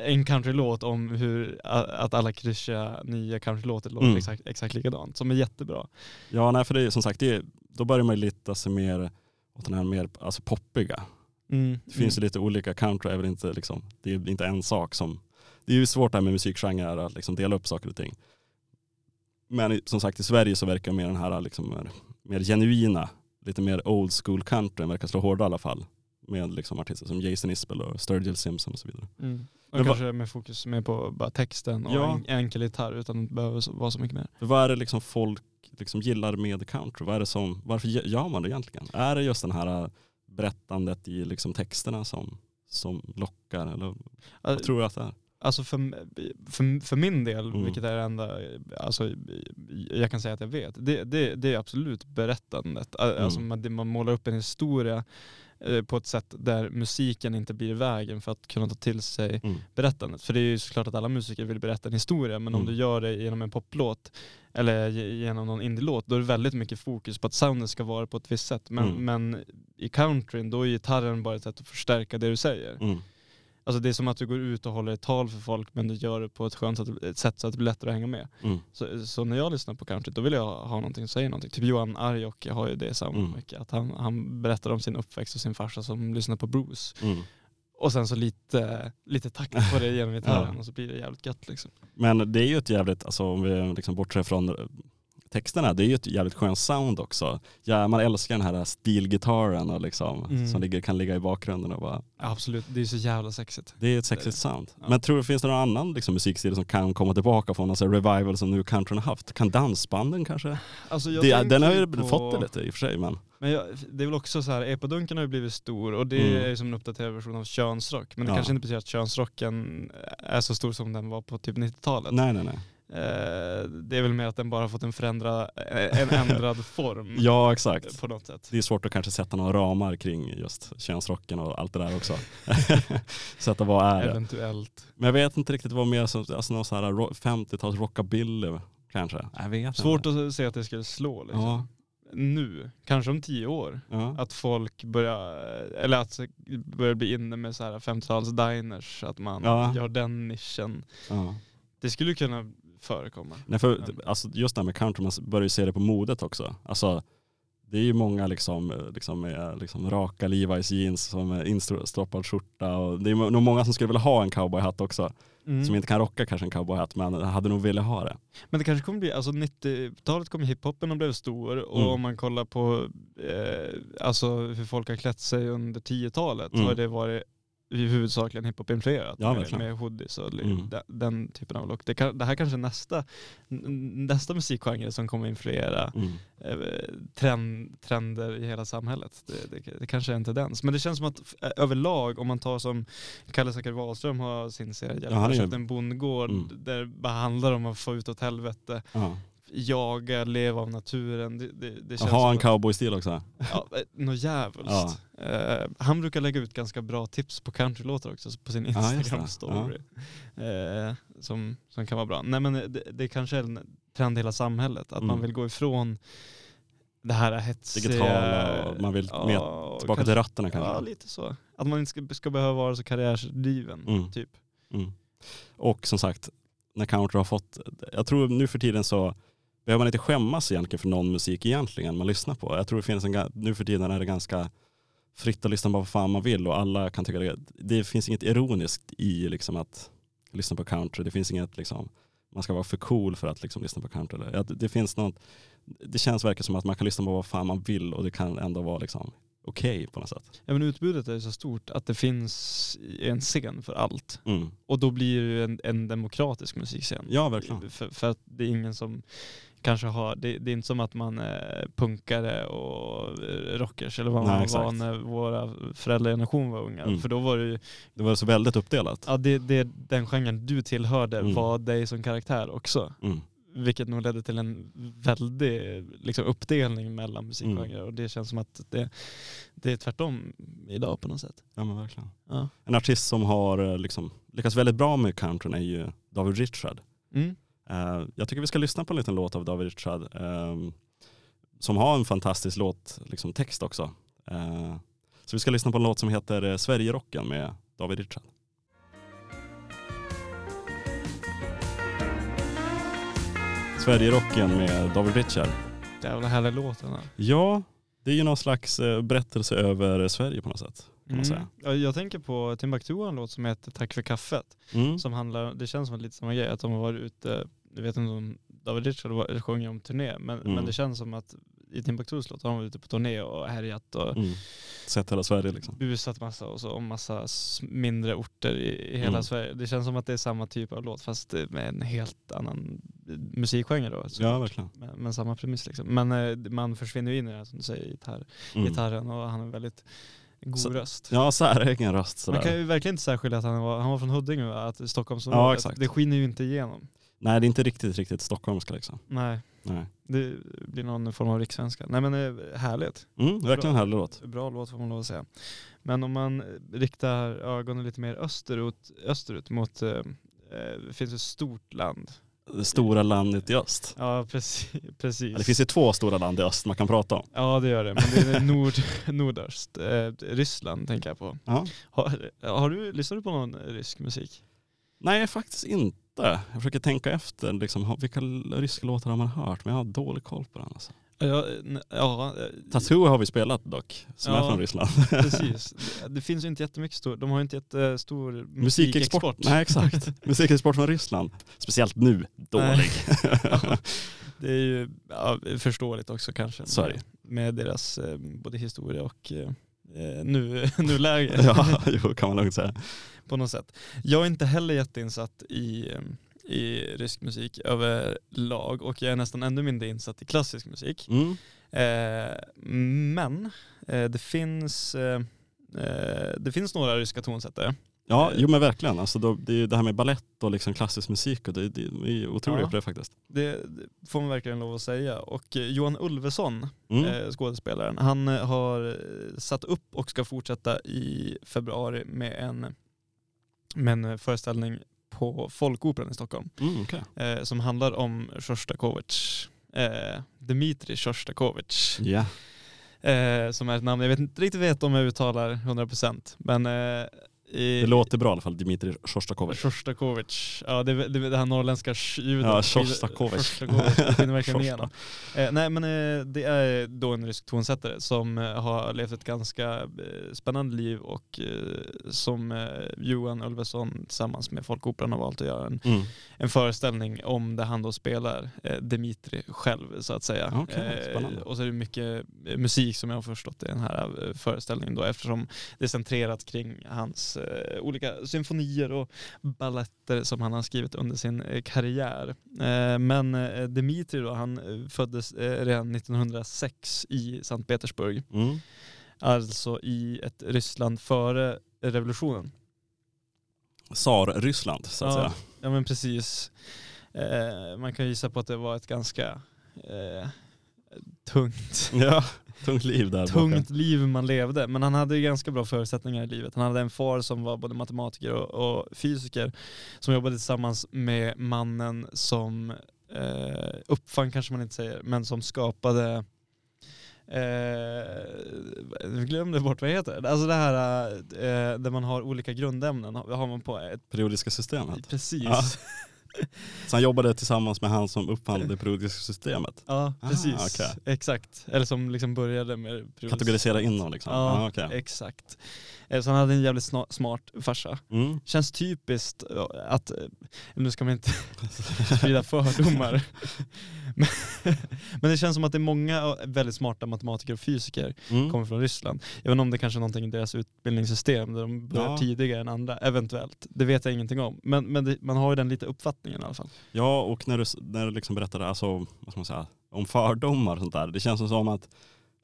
en countrylåt om hur att alla klyschiga nya countrylåtar låter Mm. exakt, exakt likadant, som är jättebra. Ja, nej, för det är som sagt, det är, då börjar man ju lita sig mer åt den här mer alltså poppiga. Mm. Det finns ju lite olika, country är väl inte, liksom, det är inte en sak som, det är ju svårt det här med musikgenrer att liksom dela upp saker och ting. Men som sagt i Sverige så verkar mer den här liksom mer, mer genuina, lite mer old school country verkar slå hårdare i alla fall. Med liksom artister som Jason Isbell och Sturgill Simpson och så vidare. Mm. Och Men va- kanske med fokus mer på bara texten och Ja. en, enkel gitarr utan det behöver vara så mycket mer. För vad är det liksom folk liksom gillar med country? Vad är det som, varför gör man det egentligen? Är det just den här äh, berättandet i liksom texterna som, som lockar? Eller vad tror du att det är? Alltså för, för, för min del, Mm. vilket är det enda alltså, jag kan säga att jag vet, det, det, det är absolut berättandet. Mm. Alltså man, det- man målar upp en historia på ett sätt där musiken inte blir vägen för att kunna ta till sig Mm. berättandet. För det är ju såklart att alla musiker vill berätta en historia, men om Mm. du gör det genom en poplåt eller ge- genom någon indielåt, då är det väldigt mycket fokus på att soundet ska vara på ett visst sätt. Men, Mm. men i countryn, då är gitarren bara ett sätt att förstärka det du säger. Alltså det är som att du går ut och håller ett tal för folk men du gör det på ett skönt sätt, ett sätt så att det blir lättare att hänga med. Mm. Så, så när jag lyssnar på country då vill jag ha någonting som säger någonting. Typ Johan Arjok har ju det soundet Mm. mycket. Att han, han berättar om sin uppväxt och sin farsa som lyssnar på Bruce. Mm. Och sen så lite, lite takt på det genom gitarren Ja. och så blir det jävligt gött liksom. Men det är ju ett jävligt, alltså om vi liksom bortser från texterna, det är ju ett jävligt skönt sound också. Ja, man älskar den här stilgitarren och liksom, Mm. som ligger, kan ligga i bakgrunden och bara, absolut, det är så jävla sexigt. det är ett sexigt sound. Ja. Men tror du finns det någon annan liksom, musikstil som kan komma tillbaka från här revival som nu countryn har haft? Kan dansbanden kanske? Alltså Det, den har ju på- fått det lite i och för sig men. Men jag, det är väl också så här, epadunken har ju blivit stor och det Mm. är ju som en uppdaterad version av könsrock. Men det Ja. kanske inte betyder att könsrocken är så stor som den var på typ 90-talet. Nej nej nej. Eh, det är väl mer att den bara har fått en, förändra, en ändrad form Ja exakt. på något sätt. Det är svårt att kanske sätta några ramar kring just könsrocken och allt det där också. sätta vad är det? Eventuellt. Men jag vet inte riktigt vad mer som, alltså någon sån här ro- 50-tals rockabilly kanske. Jag vet Svårt inte. att se att det skulle slå liksom. Ja, Nu, kanske om tio år. ja. Att folk börjar, eller att börjar bli inne med så här 50-tals diners, att man Ja. gör den nischen. ja. Det skulle kunna förekomma. Nej, för, alltså, just det här med country, man börjar ju se det på modet också. Alltså, det är ju många liksom, liksom med liksom raka Levi's jeans som är instroppad skjorta. Och det är nog många som skulle vilja ha en cowboyhatt också. Mm. Som inte kan rocka kanske en cowboyhatt men hade nog velat ha det. Men det kanske kommer bli, alltså 90-talet kom hiphopen och blev stor och Mm. om man kollar på eh, alltså hur folk har klätt sig under 10-talet Mm. har det varit huvudsakligen hiphop-influerat Ja, verkligen. med hoodies och Mm. den, typen av look. Det, kan, det här kanske är nästa, nästa musikgenre som kommer influera Mm. eh, trend, trender i hela samhället. Det, det, det kanske är en tendens. Men det känns som att eh, överlag, om man tar som Kalle Zackari Wahlström har sin serie, han har köpt en bondgård Mm. där det bara handlar om att få ut åt helvete, Ja. Jaga, leva av naturen. Det, det, det känns Ha en cowboystil också. Ja, eh, något djävulskt. Ja. Eh, han brukar lägga ut ganska bra tips på countrylåtar också på sin Ja. Instagram-story. Eh, som, som kan vara bra. Nej men det, det kanske är en trend i hela samhället, att man Mm. vill gå ifrån det här hetsiga... Digitala man vill mer och Tillbaka kanske- till rötterna kanske. Ja, lite så. Att man inte ska, ska behöva vara så karriärsdriven, Mm. typ. Mm. Och som sagt, när country har fått, jag tror nu för tiden så behöver man inte skämmas egentligen för någon musik egentligen man lyssnar på. Jag tror det finns en, nu för tiden är det ganska fritt att lyssna på vad fan man vill och alla kan tycka det. Det finns inget ironiskt i liksom att lyssna på country. Det finns inget liksom, man ska vara för cool för att liksom lyssna på country. Det, finns något, det känns verkligen som att man kan lyssna på vad fan man vill och det kan ändå vara liksom okej på något sätt. Ja men utbudet är så stort att det finns en scen för allt. Mm. Och då blir det en, en demokratisk musikscen. Ja verkligen. För, för att det är ingen som kanske har, det, det är inte som att man är punkare och eh, rockers eller vad Nej, man var exakt. när våra föräldrageneration var unga. Mm. För då var det ju, Det var så väldigt uppdelat. ja det, det, den genren du tillhörde Mm. var dig som karaktär också. Mm. Vilket nog ledde till en väldig liksom, uppdelning mellan musikgenrer Mm. och det känns som att det, det är tvärtom idag på något sätt. Ja men verkligen. Ja. En artist som har eh, liksom, lyckats väldigt bra med countryn är ju David Richard. Eh, jag tycker vi ska lyssna på en liten låt av David Richard ehm, som har en fantastisk låt, liksom text också. Eh, så vi ska lyssna på en låt som heter eh, Sverigerocken med David Richard. Sverigerocken med David Richard. Jävla härlig låt den här. Ja, det är ju någon slags berättelse över Sverige på något sätt. Kan man säga. Mm. Ja, Jag tänker på Timbuktu har en låt som heter Tack för kaffet. Mm. Som handlar, det känns som lite samma grej, att de har varit ute, jag vet inte om David Richard sjunger om turné, men, Mm. men det känns som att i Timbuktus låt har de varit ute på turné och härjat och Mm. Sett hela Sverige liksom. busat massa och så om massa mindre orter i, i hela Mm. Sverige. Det känns som att det är samma typ av låt fast med en helt annan musikgenre då. så- Ja, verkligen. Men, men samma premiss liksom. Men eh, man försvinner ju in i det här som du säger, gitarr, Mm. gitarren och han en väldigt god Så- röst. Ja, säregen röst sådär. Man kan ju verkligen inte särskilja att han var, han var från Huddinge, att Stockholmsområdet, Ja, exakt. det skiner ju inte igenom. Nej, det är inte riktigt, riktigt stockholmska liksom. Nej, Nej. det blir någon form av rikssvenska. Nej men eh, härligt. Mm, verkligen en härlig låt. Bra låt får man lov att säga. Men om man riktar ögonen lite mer österut, österut mot, eh, eh, det finns ett stort land. Det stora landet i öst. Ja precis. precis. Ja, det finns ju två stora land i öst man kan prata om. Ja det gör det, men det är nord, nordöst. Eh, Ryssland tänker jag på. Ja. Har, har du, lyssnar du på någon rysk musik? Nej, faktiskt inte. Jag försöker tänka efter, liksom, vilka ryska låtar har man hört? Men jag har dålig koll på den. Alltså. Ja, ja eh, Tattoo har vi spelat dock, som Ja. är från Ryssland. precis. Det, finns ju inte jättemycket stor, de har ju inte jättestor Musikexport. musikexport. Nej, exakt. Musikexport från Ryssland. Speciellt nu, dålig. Ja, det är ju förståeligt också kanske. Med, med deras eh, både historia och eh, nu, nuläge ja, jo, kan man lugnt säga. på något sätt. Jag är inte heller jätteinsatt i, i rysk musik överlag och jag är nästan ännu mindre insatt i klassisk musik. Mm. Eh, men eh, det finns eh, eh, det finns några ryska tonsättare Ja, jo men verkligen. Alltså då, det det här med ballett och liksom klassisk musik och det, det är otroliga Ja. på det faktiskt. Det, får man verkligen lov att säga. Och eh, Johan Ulveson, Mm. eh, skådespelaren, han eh, har satt upp och ska fortsätta i februari med en, med en föreställning på Folkoperan i Stockholm Mm, eh, som handlar om Sjostakovitj. Eh, Dmitrij Sjostakovitj. Ja. Eh, som är ett namn jag vet inte riktigt vet om jag uttalar 100% men Det låter bra i alla fall, Dmitrij Sjostakovitj. Sjostakovitj. Ja, det, det, det här norrländska ljudet. Ja, Sjostakovitj. Skiner verkligen igenom. Eh, nej men eh, det är då en rysk tonsättare som eh, har levt ett ganska eh, spännande liv och eh, som eh, Johan Ulveson tillsammans med Folkoperan har valt att göra en, Mm. en föreställning om där han då spelar eh, Dmitri själv så att säga. Spännande. och så är det mycket musik som jag har förstått i den här föreställningen då eftersom det är centrerat kring hans eh, olika symfonier och balletter som han har skrivit under sin eh, karriär. Eh, men eh, Dmitri då, han eh, föddes eh, redan 1906 i Sankt Petersburg. Mm. Alltså i ett Ryssland före revolutionen. Tsar-Ryssland så att Ja. säga. Ja men precis. Man kan gissa på att det var ett ganska tungt, Ja, tungt liv där tungt liv man levde. Men han hade ju ganska bra förutsättningar i livet. Han hade en far som var både matematiker och, och fysiker som jobbade tillsammans med mannen som eh, uppfann kanske man inte säger, men som skapade Eh, glömde bort vad det heter. Alltså det här eh, där man har olika grundämnen. Har man på ett, Periodiska systemet. precis. Ja. Så han jobbade tillsammans med han som uppfann det periodiska systemet. Ja, Ah, precis. okej. Exakt. Eller som liksom började med periodisk- Kategorisera in dem liksom. Ja, Ja, okej. exakt. Eh, Så han hade en jävligt smart farsa. Mm. Känns typiskt eh, att, eh, nu ska man inte sprida fördomar, men, men det känns som att det är många väldigt smarta matematiker och fysiker Mm. kommer från Ryssland. Även om det kanske är någonting i deras utbildningssystem där de börjar Ja. tidigare än andra, eventuellt. Det vet jag ingenting om. Men, men det, man har ju den lite uppfattningen i alla fall. Ja, och när du, när du liksom berättade alltså, vad ska man säga, om fördomar och sånt där. Det känns som att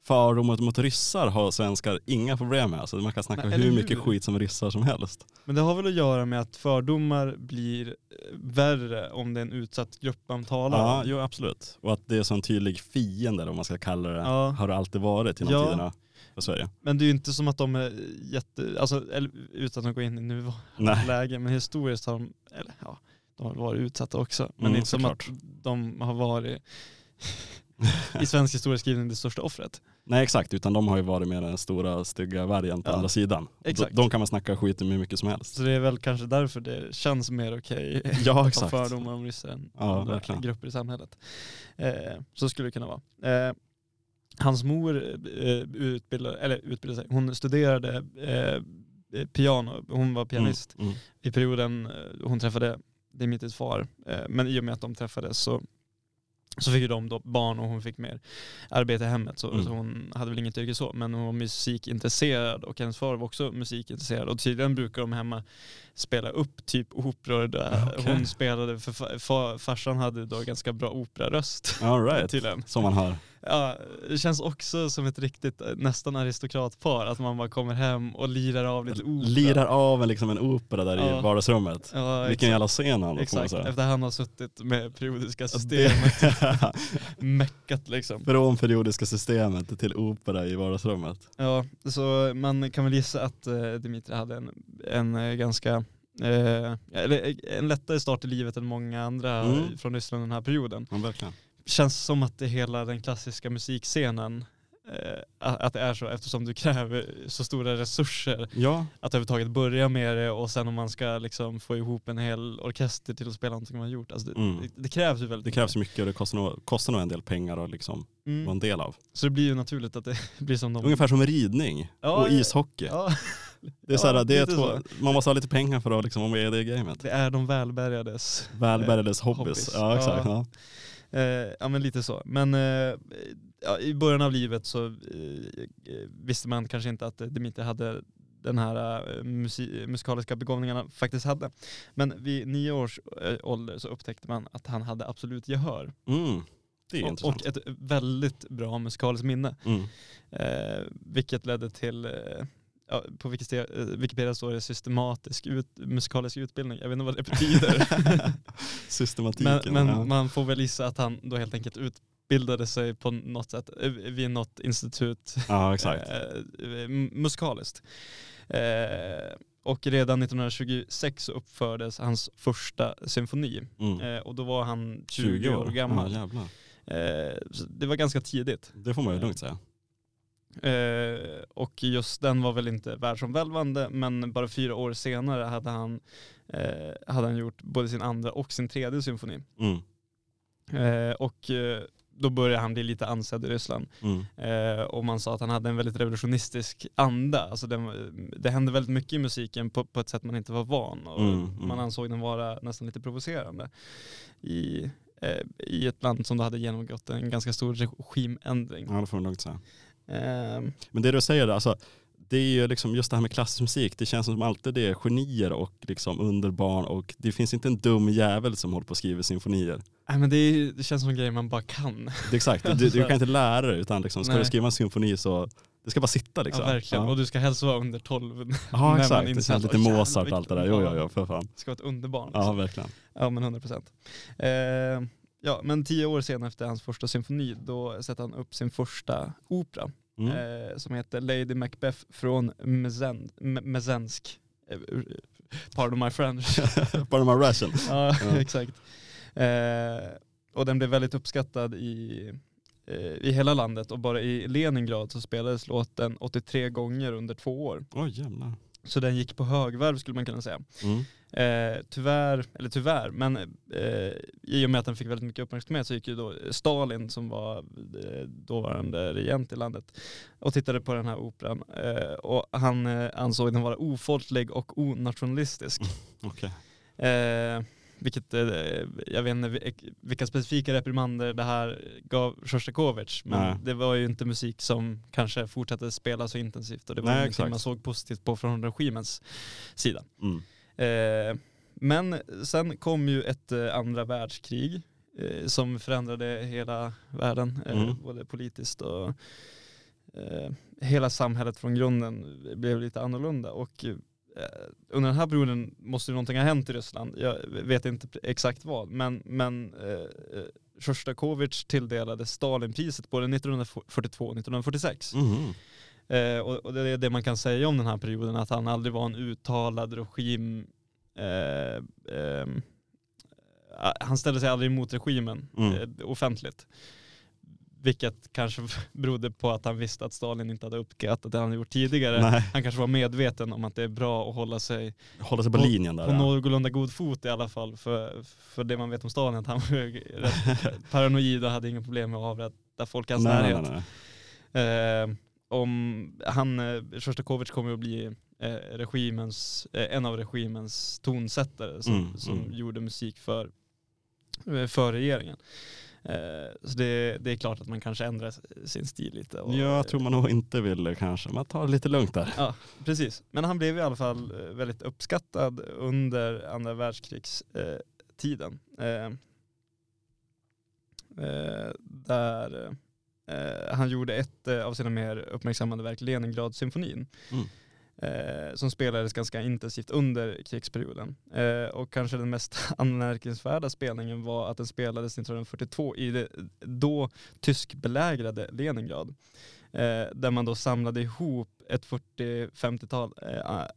fördomar mot ryssar har svenskar inga problem med. Alltså man kan snacka Nej, hur mycket skit som ryssar som helst. Men det har väl att göra med att fördomar blir eh, värre om det är en utsatt grupp man talar Ja, om. jo absolut. Och att det är så en tydlig fiende eller vad man ska kalla det. Ja. Har det alltid varit genom Ja. tiderna för Sverige. Men det är ju inte som att de är jätte, alltså, eller, utan att gå in i nuvarande läge, men historiskt har de, eller ja, de har varit utsatta också. Men Mm, det är inte som såklart. att de har varit i svensk historieskrivning det största offret. Nej exakt, utan de har ju varit med den stora stygga vargen på Ja. andra sidan. Exakt. De, kan man snacka skit om hur mycket som helst. Så det är väl kanske därför det känns mer okej Ja att ha fördomar om ryssar än Ja, andra verkligen. grupper i samhället. Eh, så skulle det kunna vara. Eh, hans mor eh, utbildade, eller utbildade sig, hon studerade eh, piano, hon var pianist Mm, mm. i perioden eh, hon träffade Dimitris far. Eh, Men i och med att de träffades så, så fick ju de då barn och hon fick mer arbete i hemmet. Så, Mm. så hon hade väl inget yrke så, men hon var musikintresserad och hennes far var också musikintresserad. Och tydligen brukar de hemma spela upp typ operor där Okej. hon spelade, för fa- fa- farsan hade då ganska bra operaröst. All right. Tydligen. Som man hör. Ja, det känns också som ett riktigt eh, nästan aristokratpar, att man bara kommer hem och lirar av lite opera. Lirar av en, liksom en opera där Ja. i vardagsrummet. Ja, Vilken jävla scen han har, Exakt, efter han har suttit med periodiska systemet, meckat liksom. Från periodiska systemet till opera i vardagsrummet. Ja, så man kan väl gissa att eh, Dimitri hade en, en eh, ganska, eh, eh, en lättare start i livet än många andra Mm. från Ryssland den här perioden. Ja, verkligen. Känns som att det hela den klassiska musikscenen, eh, att det är så eftersom du kräver så stora resurser Ja, att överhuvudtaget börja med det och sen om man ska liksom få ihop en hel orkester till att spela någonting man har gjort. Alltså det, Mm. det, det krävs ju väldigt det krävs mycket och det kostar nog, kostar nog en del pengar att liksom Mm. vara en del av. Så det blir ju naturligt att det blir som de... Ungefär som ridning Ja, och ishockey. Ja, Det är, så här, Ja, det är två, man måste ha lite pengar för att liksom vara med i det gamet. det är de välbärgades. Välbärgades hobbies. hobbies. Ja exakt. Eh, ja men lite så. Men eh, ja, i början av livet så eh, visste man kanske inte att Dimitri hade den här eh, musi- musikaliska begåvningarna faktiskt hade. Men vid nio års eh, ålder så upptäckte man att han hade absolut gehör. Mm. Det är Och, och ett väldigt bra musikaliskt minne. Mm. Eh, vilket ledde till eh, ja, på Wikipedia, eh, Wikipedia står det systematisk ut, musikalisk utbildning. Jag vet inte vad det betyder. Systematiken. men men ja. man får väl gissa att han då helt enkelt utbildade sig på något sätt eh, vid något institut ja, exakt. eh, musikaliskt. Och redan 1926 så uppfördes hans första symfoni. Mm. Och då var han 20, år gammal. Ja, det var ganska tidigt. Det får man ju lugnt säga. Eh, och just den var väl inte världsomvälvande men bara fyra år senare hade han, eh, hade han gjort både sin andra och sin tredje symfoni. Mm. Eh, och eh, då började han bli lite ansedd i Ryssland. Mm. Eh, och man sa att han hade en väldigt revolutionistisk anda. Alltså det, det hände väldigt mycket i musiken på, på ett sätt man inte var van. Och Mm, mm. Man ansåg den vara nästan lite provocerande i, eh, i ett land som då hade genomgått en ganska stor regimändring. Ja, det får man lugnt säga. Eh, Men det du säger, alltså, det är ju liksom just det här med klassisk musik, det känns som alltid det är genier och liksom underbarn och det finns inte en dum jävel som håller på och skriver symfonier. nej, men det, är, det känns som en grej man bara kan. Det exakt, du, du kan inte lära dig utan liksom, ska Nej. du skriva en symfoni så det ska bara sitta liksom. Ja, verkligen. Ja, Och du ska helst vara under 12. ja exakt, det känns lite "Åh, jävlar, Mozart och allt det där. Jo, jo, jo, för fan. Det ska vara ett underbarn. Ja, liksom. verkligen. Ja men 100 procent. Eh, ja men tio år senare efter hans första symfoni då sätter han upp sin första opera Mm. eh, som heter Lady Macbeth från Mezen, Me- Mezensk. Eh, Pardon my French. Man ration. ja, Ja. exakt. Eh, och den blev väldigt uppskattad i, eh, i hela landet och bara i Leningrad så spelades låten 83 gånger under två år. Oj jävlar. Så den gick på högvarv skulle man kunna säga. Mm. Eh, tyvärr, eller tyvärr, men eh, i och med att den fick väldigt mycket uppmärksamhet så gick ju då Stalin som var eh, dåvarande regent i landet och tittade på den här operan eh, och han eh, ansåg den vara ofolklig och onationalistisk. Okej. Eh, vilket, jag vet inte vil- vilka specifika reprimander det här gav Sjostakovitj men Nej. det var ju inte musik som kanske fortsatte spela så intensivt och det var Nej, ingenting exakt. man såg positivt på från regimens sida. Mm. Eh, men sen kom ju ett eh, andra världskrig eh, som förändrade hela världen, Mm. både politiskt och hela samhället från grunden blev lite annorlunda. Och under den här perioden måste ju någonting ha hänt i Ryssland. Jag vet inte exakt vad, men, men eh, Sjostakovitj tilldelades Stalinpriset både 1942 och 1946. Mhm. Eh, och, och det är det man kan säga om den här perioden, att han aldrig var en uttalad regim eh, ehm, eh, han ställde sig aldrig emot regimen Mm. eh, offentligt. Vilket kanske berodde på att han visste att Stalin inte hade uppskattat det han hade gjort tidigare. Nej, Han kanske var medveten om att det är bra att hålla sig hålla sig på På- linjen där. på ja. någorlunda god fot i alla fall. För, för det man vet om Stalin, att han var rätt paranoid och hade inga problem med att avrätta folk i hans närhet. nej, nej. Eh, om han, eh, Sjostakovitj kommer att bli eh, regimens, eh, en av regimens tonsättare som, Mm, som mm. gjorde musik för, för regeringen. Så det, det är klart att man kanske ändrar sin stil lite. och- Jag tror man nog inte vill kanske. Man tar det lite lugnt där. Ja, precis. Men han blev i alla fall väldigt uppskattad under andra världskrigstiden. Tiden. där eh, han gjorde ett eh, av sina mer uppmärksammade verk, Leningrad-symfonin. Mm. Eh, som spelades ganska intensivt under krigsperioden. Eh, och kanske den mest anmärkningsvärda spelningen var att den spelades 1942 i det då tyskbelägrade Leningrad. Där man då samlade ihop ett 40-50-tal eh, a-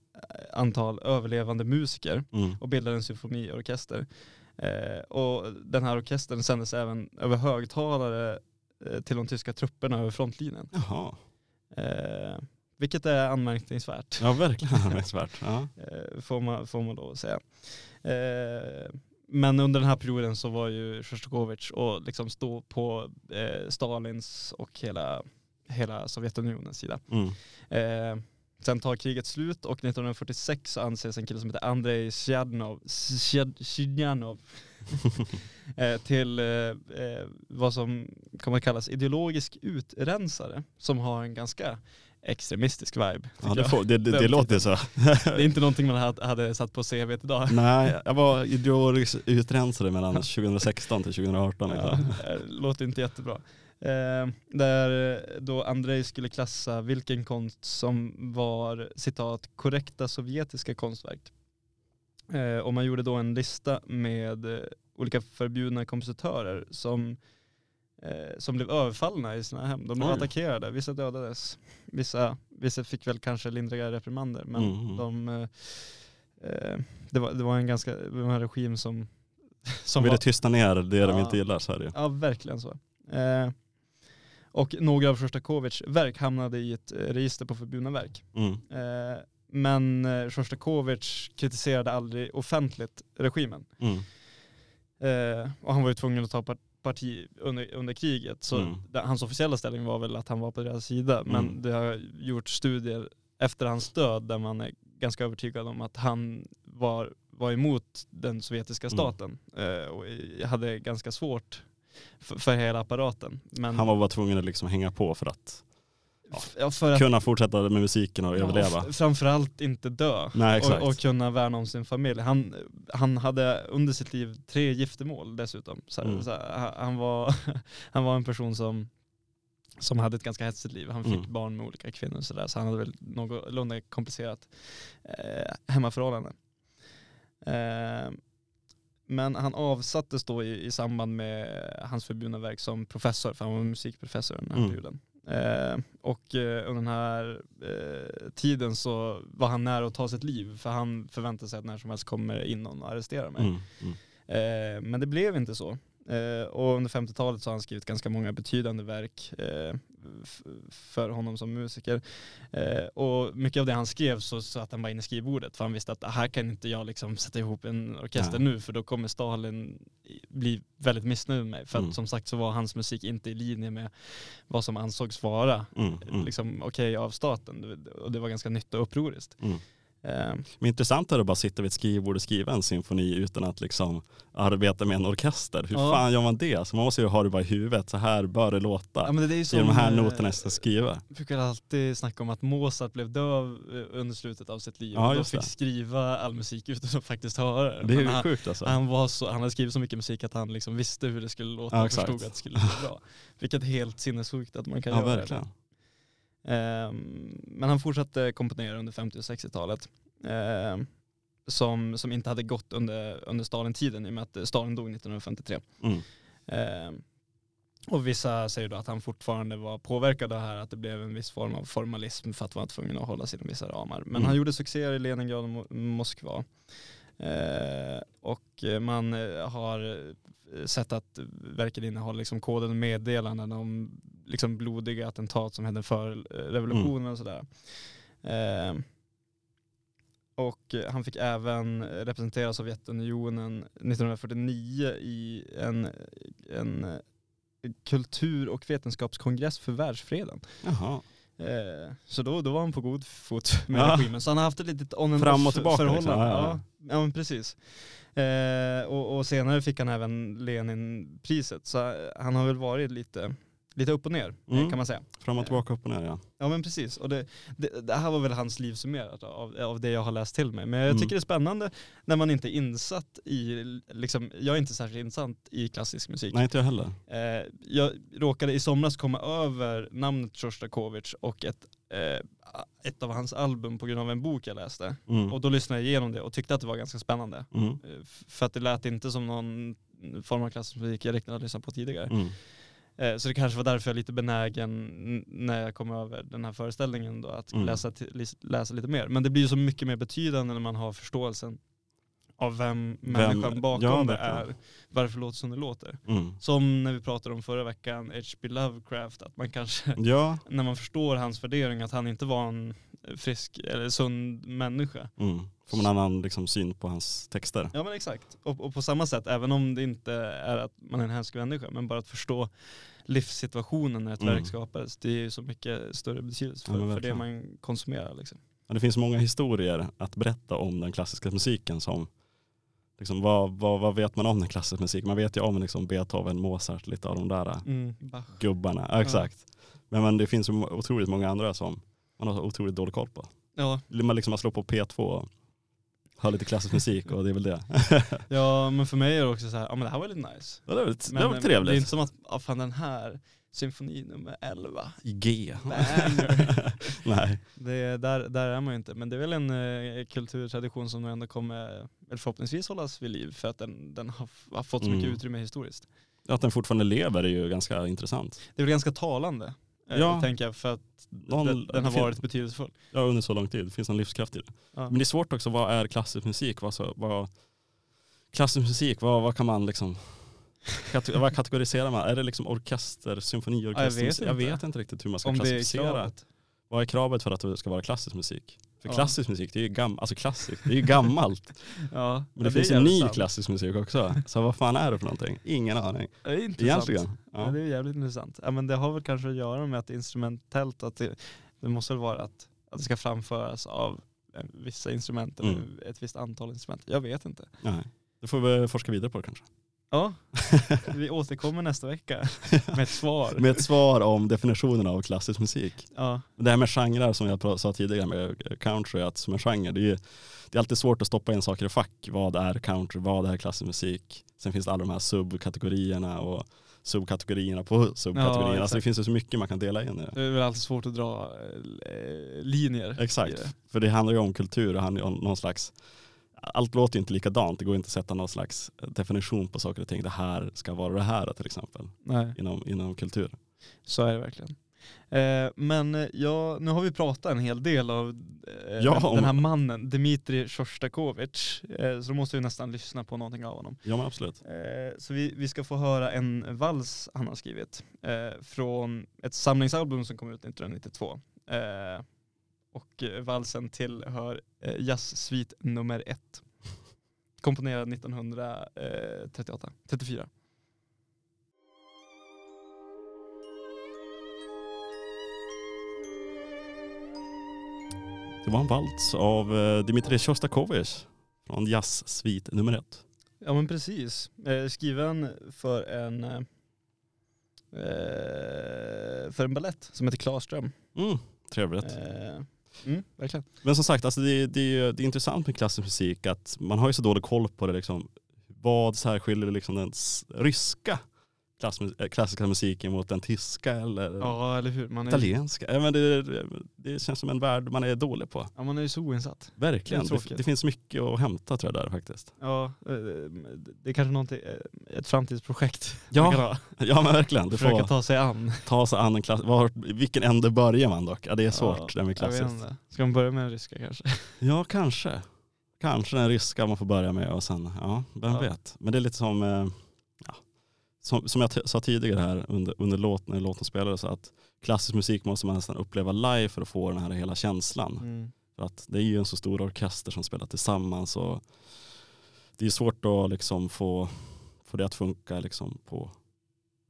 antal överlevande musiker Mm. och bildade en symfoniorkester. Eh, och den här orkestern sändes även över högtalare till de tyska trupperna över frontlinjen. Jaha. Eh, vilket är anmärkningsvärt. Ja, verkligen anmärkningsvärt. Ja. Eh, får, man, får man då säga. Eh, men under den här perioden så var ju Sjostakovitj och liksom stå på eh, Stalins och hela, hela Sovjetunionens sida. Mm. Sen tar kriget slut och 1946 så anses en kille som heter Andrei Sjadnov, Sjad- eh, till eh, eh, vad som kommer att kallas ideologisk utrensare som har en ganska extremistisk vibe. Ja, det, får, det, det, det låter så. Det är inte någonting man hade, satt på CV idag. Nej, jag var ideologiskt utrensade mellan 2016 till 2018. Ja, låter inte jättebra. Eh, där då Andrei skulle klassa vilken konst som var citat korrekta sovjetiska konstverk. Eh, och man gjorde då en lista med eh, olika förbjudna kompositörer som, eh, som blev överfallna i sina hem. De blev Oj. attackerade, vissa dödades, vissa, vissa fick väl kanske lindriga reprimander. Men Mm. de, eh, eh, det, var, det var en ganska, det var en regim som, som De ville tysta ner det de Ja. inte gillar så är det. Ja, verkligen så. Eh, och några av Sjostakovitjs verk hamnade i ett eh, register på förbjudna verk. Mm. Eh, men Sjostakovitj kritiserade aldrig offentligt regimen. Mm. Och han var ju tvungen att ta par- parti under, under kriget. Så Mm. det, hans officiella ställning var väl att han var på deras sida. Men Mm. det har gjorts studier efter hans död där man är ganska övertygad om att han var, var emot den sovjetiska Mm. staten. Eh, och hade ganska svårt för, för hela apparaten. Men, Han var bara tvungen att liksom hänga på för att ja, för att kunna fortsätta med musiken och Ja, överleva. framförallt inte dö. Nej. Och, och kunna värna om sin familj. Han, han hade under sitt liv tre giftermål dessutom. Så, Mm. så, han- var, han var en person som, som hade ett ganska hetsigt liv. Han fick Mm. barn med olika kvinnor och så, där, så han hade väl någorlunda komplicerat eh, hemmaförhållande. Eh, men han avsattes då i, i samband med hans förbjudna verk som professor, för han var musikprofessor under den här Mm. perioden. Eh, och eh, under den här eh, tiden så var han nära att ta sitt liv för han förväntade sig att när som helst kommer in någon och arresterar mig. Mm. Mm. Eh, men det blev inte så. Eh, och under 50-talet så har han skrivit ganska många betydande verk eh, för honom som musiker. Eh, och mycket av det han skrev så satt han bara in i skrivbordet för han visste att här kan inte jag liksom sätta ihop en orkester Ja. nu för då kommer Stalin bli väldigt missnöjd med mig. För Mm. att som sagt så var hans musik inte i linje med vad som ansågs vara Mm. Mm. liksom, okej av staten. Och det var ganska nytt och upproriskt. Mm. Eh, Men intressant är det att bara sitta vid ett skrivbord och skriva en symfoni utan att liksom arbeta med en orkester. Hur Ja. fan gör man det? Så man måste ju ha det bara i huvudet, så här bör det låta. ja, det är ju I som, de här eh, noterna jag ska skriva. Jag brukar alltid snacka om att Mozart blev döv eh, under slutet av sitt liv. Ja, och då fick det. skriva all musik utan att faktiskt höra det. Det är ju han, sjukt alltså. han, var så, han hade skrivit så mycket musik att han liksom visste hur det skulle låta Ja, och förstod att det skulle bli bra. Vilket är helt sinnessjukt att man kan Ja göra verkligen. det. Ehm, men han fortsatte komponera under 50 och 60-talet. Ehm, som, som inte hade gått under, under Stalin-tiden i och med att Stalin dog 1953. Mm. Ehm, och vissa säger då att han fortfarande var påverkad av det här, att det blev en viss form av formalism för att vara tvungen att hålla sig inom vissa ramar. Men Mm. han gjorde succéer i Leningrad och Mo- Moskva. Eh, och eh, man eh, har sett att verket innehåller liksom kodade meddelanden om liksom blodiga attentat som hände för eh, revolutionen och sådär. Och han fick även representera Sovjetunionen 1949 i en, en kultur och vetenskapskongress för världsfreden. Jaha. Eh, så då, då var han på god fot med Ja. regimen. Så han har haft ett litet on and Fram och tillbaka förhållande. liksom. Ja, Ja, ja, ja. men precis. Eh, och, och senare fick han även Leninpriset. Så eh, han har väl varit lite, lite upp och ner Mm. kan man säga. Fram och tillbaka, upp och ner ja. Ja men precis. Och det, det, det här var väl hans liv summerat av, av det jag har läst till mig. Men jag Mm. tycker det är spännande när man inte är insatt i, liksom, jag är inte särskilt insatt i klassisk musik. Nej inte jag heller. Eh, jag råkade i somras komma över namnet Sjostakovitj och ett, eh, ett av hans album på grund av en bok jag läste. Mm. Och då lyssnade jag igenom det och tyckte att det var ganska spännande. Mm. Eh, För att det lät inte som någon form av klassisk musik jag riktigt hade lyssnat på tidigare. Eh, Så det kanske var därför jag är lite benägen när jag kom över den här föreställningen då, att Mm. läsa, läsa lite mer. Men det blir ju så mycket mer betydande när man har förståelsen av vem människan bakom ja, det är. Varför det låter som det låter. Mm. Som när vi pratade om förra veckan, H.P. Lovecraft, att man kanske, Ja. när man förstår hans värdering, att han inte var en frisk eller sund människa. Mm. Får man en annan liksom, syn på hans texter. Ja men exakt. Och, och på samma sätt, även om det inte är att man är en hemsk människa, men bara att förstå livssituationen när ett Mm. verk skapades, det är ju så mycket större betydelse Ja, för, men för det man konsumerar. Liksom. Ja, det finns många historier att berätta om den klassiska musiken som liksom, vad, vad, vad vet man om den klassiska musiken? Man vet ju om liksom, Beethoven, Mozart, lite av de där Mm. Gubbarna. Ja, exakt. Men, men det finns ju otroligt många andra som man har otroligt dålig koll på. Ja, Man liksom man slår på P2 och hör lite klassisk musik och det är väl det. ja men för mig är det också så här, ja men det här var lite nice. Ja, det var lite, Men, det var trevligt. Det är inte som att, ja fan den här, symfoni nummer 11, I G. Nej. det, där, där är man ju inte. Men det är väl en eh, kulturtradition som ändå kommer, förhoppningsvis hållas vid liv för att den, den har, har fått så mycket Mm. utrymme historiskt. Att den fortfarande lever är ju ganska intressant. Det är väl ganska talande, eh, Ja. tänker jag, för att Någon- den, den har fin- varit betydelsefull. Ja, under så lång tid. Det finns en livskraft i det. Ja. Men det är svårt också, vad är klassisk musik? Vad, så, vad, klassisk musik, vad, vad kan man liksom kate- vad kategoriserar man? Är det liksom orkester, symfoniorkester? Ja, jag vet jag inte. vet inte riktigt hur man ska Om det klassificera. kravet. Vad är kravet för att det ska vara klassisk musik? För Ja. klassisk musik, det är ju gammalt, alltså klassiskt, det är ju gammalt. Ja, Men det ja, finns en ny sant. klassisk musik också. Så vad fan är det för någonting? Ingen aning. Det är intressant. Egentligen. Ja. Ja. det är jävligt intressant. Ja, men det har väl kanske att göra med att det instrumentellt, att det, det måste väl vara att, att det ska framföras av eh, vissa instrument eller Mm. ett visst antal instrument. Jag vet inte. Nej. Då får vi forska vidare på det kanske. Ja, vi återkommer nästa vecka med ett svar. Med ett svar om definitionen av klassisk musik. Ja, Det här med genrer som jag sa tidigare med country, att som en genre, det är, ju- det är alltid svårt att stoppa in saker i fack. Vad är country, vad är klassisk musik? Sen finns det alla de här subkategorierna och subkategorierna på subkategorierna. exakt. alltså det finns ju så mycket man kan dela in i det. det är väl alltid svårt att dra eh, linjer. i Exakt, det. för det handlar ju om kultur och någon slags allt låter ju inte likadant, det går inte att sätta någon slags definition på saker och ting. Det här ska vara det här till exempel, Nej, inom, inom kultur. så är det verkligen. Eh, men eh, ja, nu har vi pratat en hel del av eh, Ja, den, om- den här mannen, Dmitrij Shostakovich. Eh, så då måste vi nästan lyssna på någonting av honom. Ja men absolut. Eh, så vi, vi ska få höra en vals han har skrivit eh, från ett samlingsalbum som kom ut 1992. Eh, och eh, valsen tillhör eh, jazzsvit nummer ett. Komponerad 1938, 34. Det var en vals av eh, Dmitrij Shostakovich från Jazzsvit nummer ett. Ja men precis. Eh, skriven för en eh, för en ballett som heter Klarström. Mm, trevligt. Mm, verkligen. Men som sagt, alltså det, det, det är intressant med klassisk musik att man har ju så dålig koll på det. Liksom, vad särskiljer liksom den ryska klassiska musiken mot den tyska eller Ja eller hur. Man är, italienska? Ja, men det, det känns som en värld man är dålig på. ja, man är ju så oinsatt. Verkligen. Det Det, det finns mycket att hämta tror jag där faktiskt. Ja, eh, det är kanske någonting, eh, ett framtidsprojekt. Ja. Ja men verkligen. Du Försöka ta sig an. ta sig an en klass. Var, vilken ände börjar man dock? Ja det är svårt Ja, det med klassiskt. Ska man börja med den ryska kanske? Ja, kanske. Kanske den ryska man får börja med och sen, ja, vem Ja. vet. Men det är lite som, eh, som, som jag sa tidigare här under, under låten, när låten spelades, att klassisk musik måste man nästan uppleva live för att få den här hela känslan. Mm. För att det är ju en så stor orkester som spelar tillsammans och det är svårt att liksom få, få det att funka liksom på,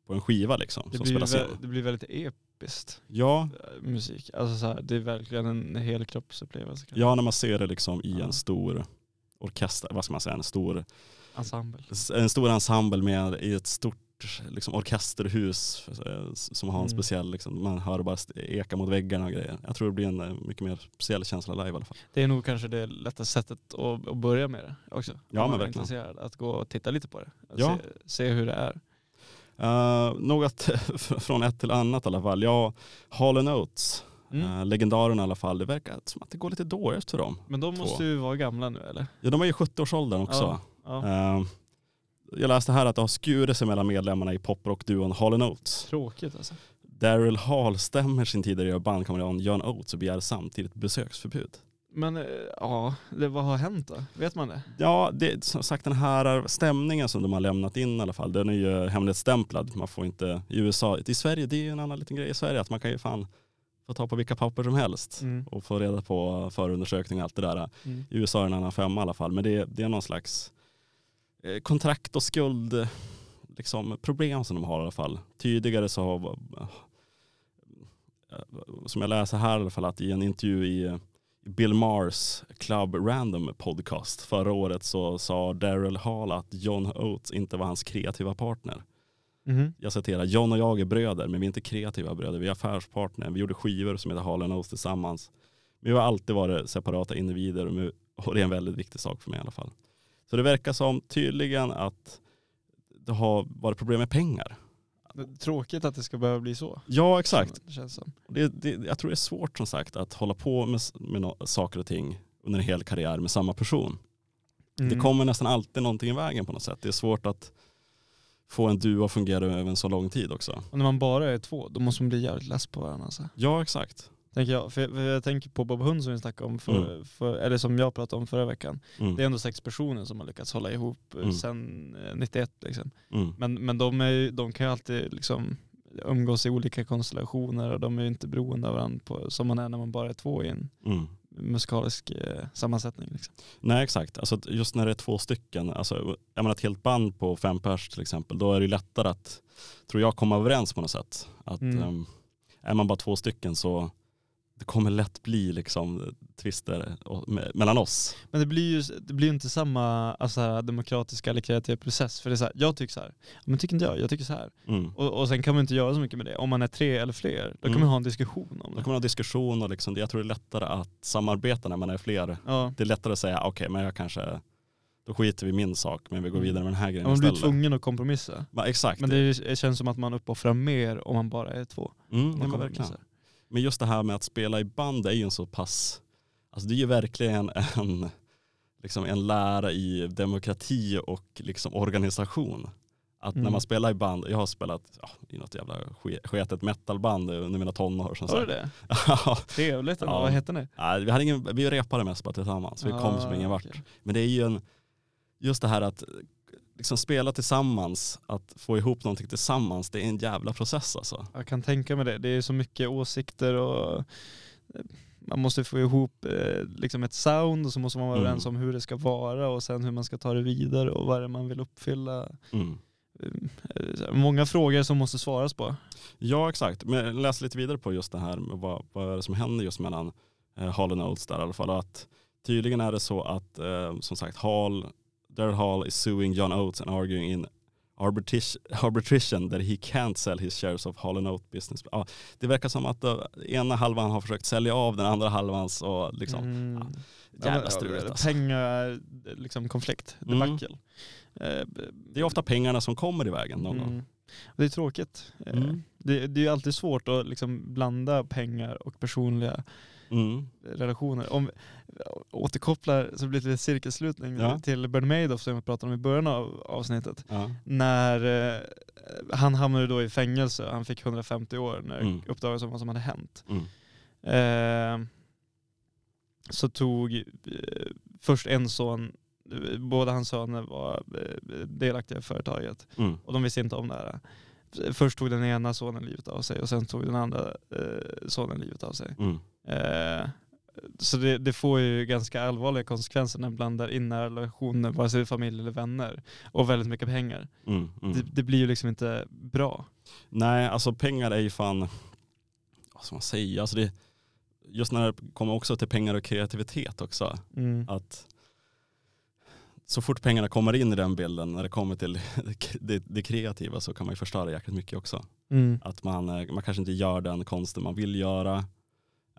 på en skiva liksom, Det, som blir spelas vä- det blir väldigt episkt, Ja, eh, musik. Alltså så här, det är verkligen en helkroppsupplevelse. ja, när man ser det liksom i Ja. en stor orkester, vad ska man säga, en stor Ensemble. en stor ensemble med i ett stort liksom, orkesterhus eh, som har en Mm. speciell, liksom, man hör bara eka mot väggarna och grejer. Jag tror det blir en eh, mycket mer speciell känsla live i alla fall. Det är nog kanske det lättaste sättet att, att börja med det också. Ja, men verkligen. intresserad. Att gå och titta lite på det. Ja. Se, se hur det är. Uh, något från ett till annat i alla fall. Ja, Hall Notes, Mm. uh, legendaren i alla fall. Det verkar som att det går lite dåligt för dem. Men de två. måste ju vara gamla nu eller? Ja, de är ju 70-årsåldern också. Ja. Ja. Eh, jag läste här att det har skurit sig mellan medlemmarna i poprockduon Hall Notes. Tråkigt alltså. Daryl Hall stämmer sin tidigare bandkamrat John Oates och begär samtidigt besöksförbud. Men eh, ja, det, vad har hänt då? Vet man det? Ja, det, som sagt den här stämningen som de har lämnat in i alla fall, den är ju hemlighetsstämplad. Man får inte, i USA, i Sverige, det är ju en annan liten grej i Sverige, att man kan ju fan få ta på vilka papper som helst Mm. och få reda på förundersökning och allt det där. Mm. I USA är det en annan femma i alla fall, men det, det är någon slags kontrakt och skuld eh, liksom, problem som de har i alla fall. Tidigare så har, eh, som jag läser här i alla fall, att i en intervju i eh, Bill Mars Club Random podcast förra året så sa Daryl Hall att John Oates inte var hans kreativa partner. Mhm. jag citerar, John och jag är bröder men vi är inte kreativa bröder, vi är affärspartner. Vi gjorde skivor som heter Hall Oates tillsammans. Men vi har alltid varit separata individer och det är en väldigt viktig sak för mig i alla fall. Så det verkar som tydligen att det har varit problem med pengar. Det Tråkigt att det ska behöva bli så. Ja exakt. Det känns som. Det, det, jag tror det är svårt som sagt att hålla på med, med no, saker och ting under en hel karriär med samma person. Det Mm. kommer nästan alltid någonting i vägen på något sätt. Det är svårt att få en duo att fungera över en så lång tid också. Och när man bara är två, då måste man bli jävligt less på varandra. Alltså. Ja exakt. Tänker jag, för jag, för jag tänker på Bob Hund som vi snackade om, för, Mm. för, eller som jag pratade om förra veckan. Mm. Det är ändå sex personer som har lyckats hålla ihop eh, Mm. sedan eh, 91. Liksom. Mm. Men, men de, är, de kan ju alltid liksom umgås i olika konstellationer och de är ju inte beroende av varandra på, som man är när man bara är två i en Mm. musikalisk eh, sammansättning. Liksom. Nej exakt, alltså, just när det är två stycken, alltså, är man ett helt band på fem pers till exempel, då är det lättare att, tror jag, komma överens på något sätt. Att, Mm. ehm, är man bara två stycken så det kommer lätt bli liksom tvister mellan oss. Men det blir ju det blir inte samma alltså, demokratiska eller kreativa process. För det är så här, jag tycker så här, men tycker inte jag, jag tycker så här. Mm. Och, och sen kan man inte göra så mycket med det. Om man är tre eller fler, då kan Mm. man ha en diskussion om Då det. kommer man ha diskussion och liksom, jag tror det är lättare att samarbeta när man är fler. Ja. Det är lättare att säga, okej men jag kanske, då skiter vi i min sak men vi går Mm. vidare med den här grejen Man blir istället. tvungen att kompromissa. Ja, exakt. Men det, känns som att man uppoffrar mer om man bara är två. mm, Man ja, verkligen. Men just det här med att spela i band är ju en så pass, alltså det är ju verkligen en, liksom en lära i demokrati och liksom organisation. Att när Mm. man spelar i band, jag har spelat ja, i något jävla ske- sketet metalband under mina tonår. Som Har du det? Ja, Trevligt. ändå. Ja. Vad heter ni? Nej, vi, hade ingen, vi repade mest bara tillsammans, vi kom som Ah, ingen vart. okej. Men det är ju en, just det här att liksom spela tillsammans, att få ihop någonting tillsammans, det är en jävla process alltså. Jag kan tänka mig det. Det är så mycket åsikter och eh, man måste få ihop eh, liksom ett sound och så måste man vara Mm. överens om hur det ska vara och sen hur man ska ta det vidare och vad det är man vill uppfylla. Mm. Eh, Många frågor som måste svaras på. Ja exakt, men läste lite vidare på just det här med vad, vad är det som händer just mellan eh, Hall och Oates där i alla fall. Att tydligen är det så att eh, som sagt Hall, Daryl Hall is suing John Oates and arguing in arbitration, that he can't sell his shares of Hall Oates business. Ja, det verkar som att uh, ena halvan har försökt sälja av den andra halvans och liksom Mm. jävla men, struligt alltså. Pengar, liksom konflikt, Mm. debacle. Eh, Det är ofta pengarna som kommer i vägen någon gång. Mm. Det är tråkigt. Eh, Mm. Det, det är ju alltid svårt att liksom blanda pengar och personliga Mm. relationer. Om återkopplar så blir det lite cirkelslutning Ja. till Bernie Madoff som jag pratade om i början av avsnittet. Ja. När eh, han hamnade då i fängelse, han fick 150 år när Mm. uppdagades om vad som hade hänt. Mm. Eh, så tog eh, först en son, eh, båda hans söner var eh, delaktiga i företaget Mm. och de visste inte om det här. Först tog den ena sonen livet av sig och sen tog den andra eh, sonen livet av sig. Mm. Eh, så det, det får ju ganska allvarliga konsekvenser när man blandar in nära relationer, vare sig det är familj eller vänner, och väldigt mycket pengar. Mm. Mm. Det, det blir ju liksom inte bra. Nej, alltså pengar är ju fan, vad ska man säga, alltså det, just när det kommer också till pengar och kreativitet också. Mm. Att så fort pengarna kommer in i den bilden, när det kommer till det, det kreativa så kan man ju förstöra jäkligt mycket också. Mm. Att man, eh, man kanske inte gör den konsten man vill göra.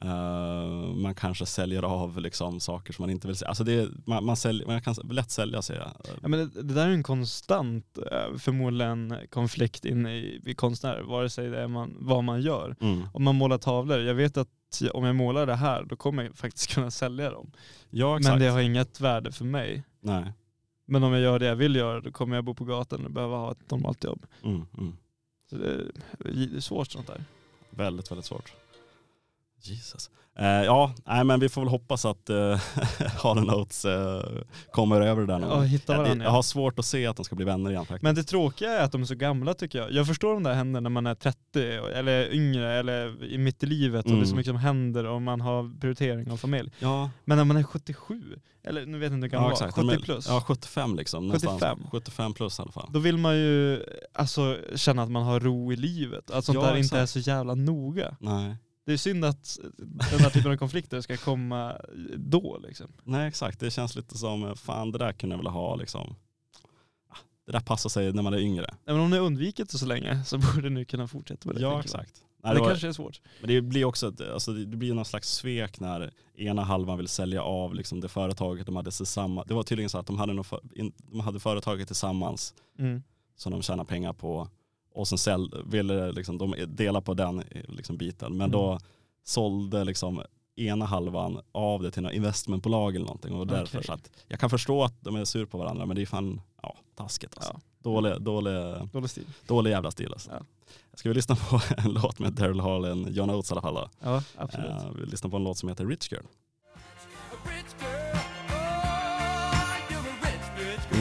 Eh, man kanske säljer av liksom saker som man inte vill sälja. Alltså det, man, man, säljer, man kan lätt sälja sig. Ja, men det, det där är en konstant, eh, förmodligen, konflikt inne i, i konstnärer, vare sig det är man, vad man gör. Mm. Om man målar tavlor, jag vet att om jag målar det här, då kommer jag faktiskt kunna sälja dem. Ja exakt. Men det har inget värde för mig. Nej. Men om jag gör det jag vill göra, då kommer jag bo på gatan och behöva ha ett normalt jobb. Mm, mm. Så det, det är svårt sånt där. Väldigt, väldigt svårt. Jesus. Eh, ja, nej, men vi får väl hoppas att eh, Harlan Oates eh, kommer över det där någon Ja, hitta jag, varandra, jag ja. har svårt att se att de ska bli vänner igen faktiskt. Men det tråkiga är att de är så gamla tycker jag. Jag förstår om det händer när man är 30 eller yngre eller i mitt i livet och det är så Mm. mycket som händer och man har prioritering av familj. ja, Men när man är 77, eller nu vet jag inte hur gammal ja, exakt. 70 Men- plus. Ja, 75 liksom. 75. Någonstans. 75 plus i alla fall. Då vill man ju alltså, känna att man har ro i livet. Att sånt Ja, där inte exakt. är så jävla noga. Nej. Det är synd att den här typen av konflikter ska komma då liksom. nej, exakt. Det känns lite som, eh, fan det där kunde jag vilja ha liksom. Ah, det där passar sig när man är yngre. Även om ni har undvikit det så länge så borde ni kunna fortsätta med det. Ja exakt. Men Nej, det det var, kanske är svårt. men det blir också ett, alltså det blir någon slags svek när ena halvan vill sälja av liksom det företaget de hade tillsammans. Det var tydligen så att de hade, något de hade företaget tillsammans Mm. som de tjänar pengar på och sen säl, ville liksom, de dela på den liksom, biten. Men då Mm. sålde liksom ena halvan av det till något investmentbolag eller någonting. Och därför Okej. så att jag kan förstå att de är sur på varandra men det är fan ja, taskigt alltså. Ja. Dålig, dålig, Dålig stil. dålig jävla stil alltså. Ja. Ska vi lyssna på en låt med Daryl Hall och John Oates i alla fall då? Ja, absolut. Eh, vi lyssnar på en låt som heter Rich Girl.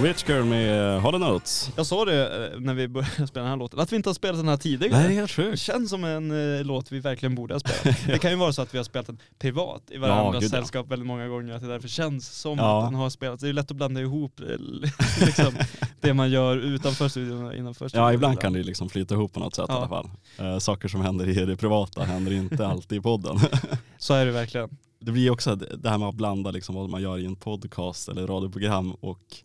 Rich Girl med Hall Oates. Jag sa det eh, när vi började spela den här låten, att vi inte har spelat den här tidigare. Nej, det är helt sjukt. känns som en eh, låt vi verkligen borde ha spelat. Det kan ju vara så att vi har spelat den privat i varandras ja. sällskap väldigt många gånger, att det därför känns som Ja. att den har spelats. Det är ju lätt att blanda ihop eh, liksom, det man gör utanför studion och innanför studion. Ja, ibland kan det liksom flyta ihop på något sätt i alla fall. Eh, saker som händer i det privata händer inte alltid i podden. Så är det verkligen. Det blir också det här med att blanda liksom vad man gör i en podcast eller radioprogram och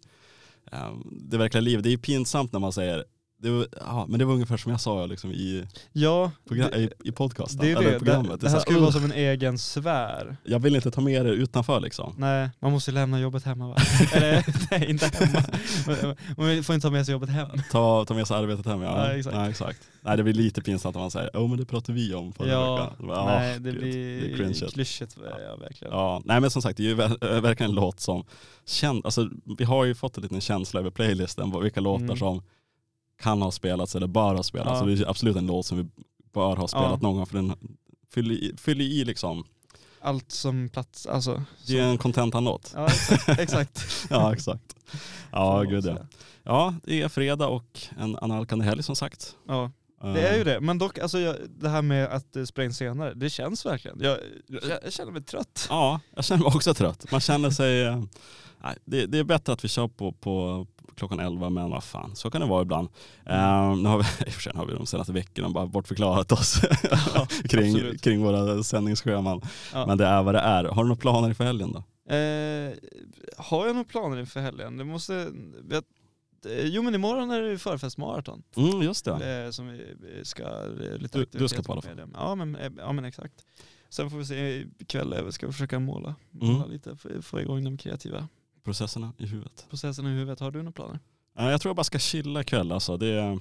Ehm, det verkliga livet. Det är ju pinsamt när man säger det var, ja, men det var ungefär som jag sa liksom i, Ja, program, i, i podcasten, det eller det. programmet. Det, Det det är här skulle här, vara "Ugh, som en egen sfär. Jag vill inte ta med det utanför liksom. Nej, man måste lämna jobbet hemma va? Eller nej, inte hemma. Man får inte ta med sig jobbet hem. Ta, ta med sig arbetet hem ja. Ja, exakt. Nej, exakt. Nej det blir lite pinsamt om man säger, åh men det pratar vi om förra Ja, veckan. Bara, nej "Ah, det gud, blir det cringeigt." klyschigt. Ja, verkligen. Ja, nej men som sagt det är ju ver- verkligen en låt som, känd, alltså, vi har ju fått en liten känsla över playlisten, vilka låtar Mm. som kan ha spelats eller bör ha spelats. Ja. Så det är absolut en låt som vi bör ha spelat Ja. någon gång för den fyller i, fyller i liksom, Allt som plats, alltså. det är en contentan-låt. Ja, exakt. Ja exakt. Ja gud ja. Ja det är fredag och en analkande helg som sagt. Ja, det är ju det. Men dock, alltså, jag, det här med att eh, spela in senare, det känns verkligen. Jag, jag känner mig trött. Ja, jag känner mig också trött. Man känner sig, eh, nej, det, det är bättre att vi kör på, på klockan 11 men vad fan, så kan det vara ibland. Mm. Eh, nu har vi, i och för sig har vi de senaste veckorna bara bortförklarat oss Ja, kring, absolut. kring våra sändningsscheman. Ja. Men det är vad det är. Har du några planer inför helgen då? Eh, har jag några planer inför helgen? Det måste... Jag, eh, jo men imorgon är det förfestmaraton. Mm, just det. Eh, som vi ska... eh, Lite Du- du ska på alla fall. Ja men, ja men exakt. Sen får vi se ikväll, ska vi försöka måla. måla Mm. lite, få igång de kreativa Processerna i huvudet. processerna i huvudet. Har du några planer? Eh, jag tror jag bara ska chilla ikväll alltså. Det är,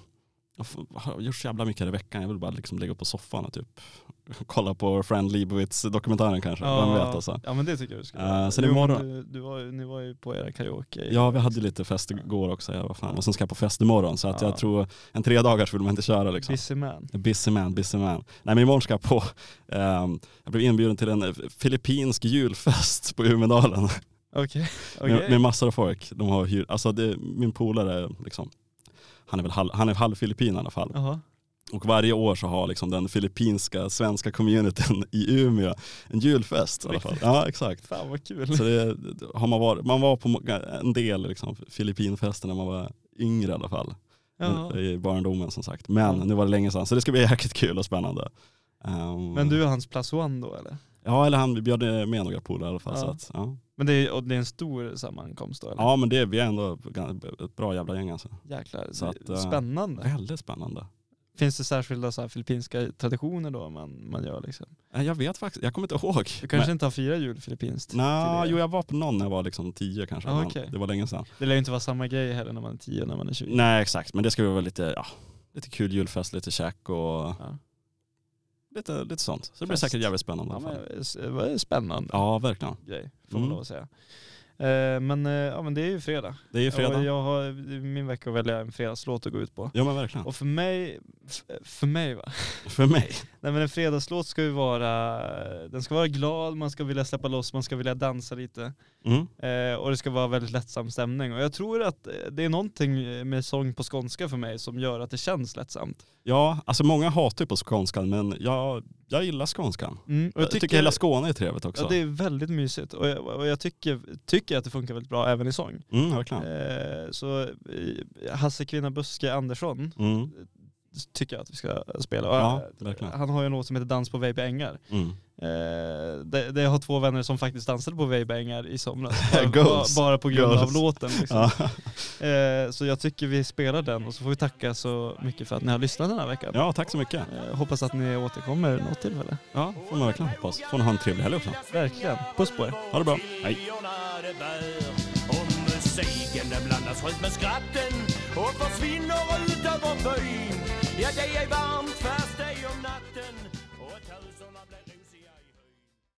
jag har gjort så jävla mycket i veckan. Jag vill bara liksom ligga på soffan och typ kolla på Friend Leibowitz dokumentären kanske. Vem vet alltså. Ja men det tycker jag du ska Eh, göra. sen Jo, imorgon- Du, du var, ni var ju på era karaoke. Ja, vi hade lite fest igår också. Ja, vad fan. Och sen ska jag på fest imorgon. Så att Ja. jag tror en tre dagars vill man inte köra liksom. Busy man. Busy man, busy man. Nej men imorgon ska jag på, ehm, jag blev inbjuden till en eh, filippinsk julfest på Umedalen. Okej. Okej. med, med massor av folk. De har hyr, alltså det, min polare, liksom, han är väl halv, han är halv filippin i alla fall. Jaha. Och varje år så har liksom den filippinska svenska communityn i Umeå en julfest i alla fall. Ja exakt. Fan vad kul. Så det, har man, varit, man var på en del liksom, filippinfester när man var yngre i alla fall. Jaha. I barndomen som sagt. Men Ja. nu var det länge sedan så det ska bli jäkligt kul och spännande. Ehm, Men du är hans plus one då eller? Ja eller han bjöd med några polare i alla fall. Ja. Så att, ja. Men det är, och det är en stor sammankomst då eller? ja men det, vi är ändå ett bra jävla gäng alltså. Jäklar, Så att, eh, spännande. Väldigt spännande. Finns det särskilda så här filippinska traditioner då man, man gör liksom? Eh, Jag vet faktiskt, jag kommer inte ihåg. Du kanske inte har firat jul filippinskt? Nej, jo jag var på någon när jag var liksom tio kanske. Ah, men okej. Det var länge sedan. Det lär ju inte vara samma grej heller när man är 10 och när man är 20. Nej exakt, men det ska vara lite, ja, lite kul julfest, lite käk och Ja. Lite, lite sånt. Så det blir Fest. säkert jävligt spännande. Ja, men, spännande ja verkligen. grej, får man Mm. lov att säga. Eh, men, eh, ja, men det är ju fredag. Det är ju fredag. Och jag har min vecka att välja en fredagslåt att gå ut på. Ja men verkligen. Och för mig, för mig va? För mig. Nej men en fredagslåt ska ju vara, den ska vara glad, man ska vilja släppa loss, man ska vilja dansa lite. Mm. Eh, och det ska vara väldigt lättsam stämning. Och jag tror att eh, det är någonting med sång på skånska för mig som gör att det känns lättsamt. Ja, alltså många hatar ju på skånskan men jag, jag gillar skånskan. Mm, och Jag tycker, hela Skåne är trevligt också. Ja det är väldigt mysigt och jag, och jag tycker, tycker att det funkar väldigt bra även i sång. Mm. Eh, så eh, Hasse Kvinna Buske Andersson Mm. tycker jag att vi ska spela. Ja, eh, han har ju en låt som heter Dans på Vejby ängar. Mm. Eh, det, det, har två vänner som faktiskt dansade på Weibängar i somras. Bara, bara på grund Goals. av låten. Liksom. Ja. Eh, så jag tycker vi spelar den och så får vi tacka så mycket för att ni har lyssnat den här veckan. ja, tack så mycket. Eh, hoppas att ni återkommer något tillfälle. Ja, får man verkligen hoppas. Får ni ha en trevlig helg också. Verkligen. Puss på er. Ha det bra. Hej det bär. Och musiken den blandas skönt med skratten Och försvinner ut över byn. Ja, det är varmt fast det är om natten.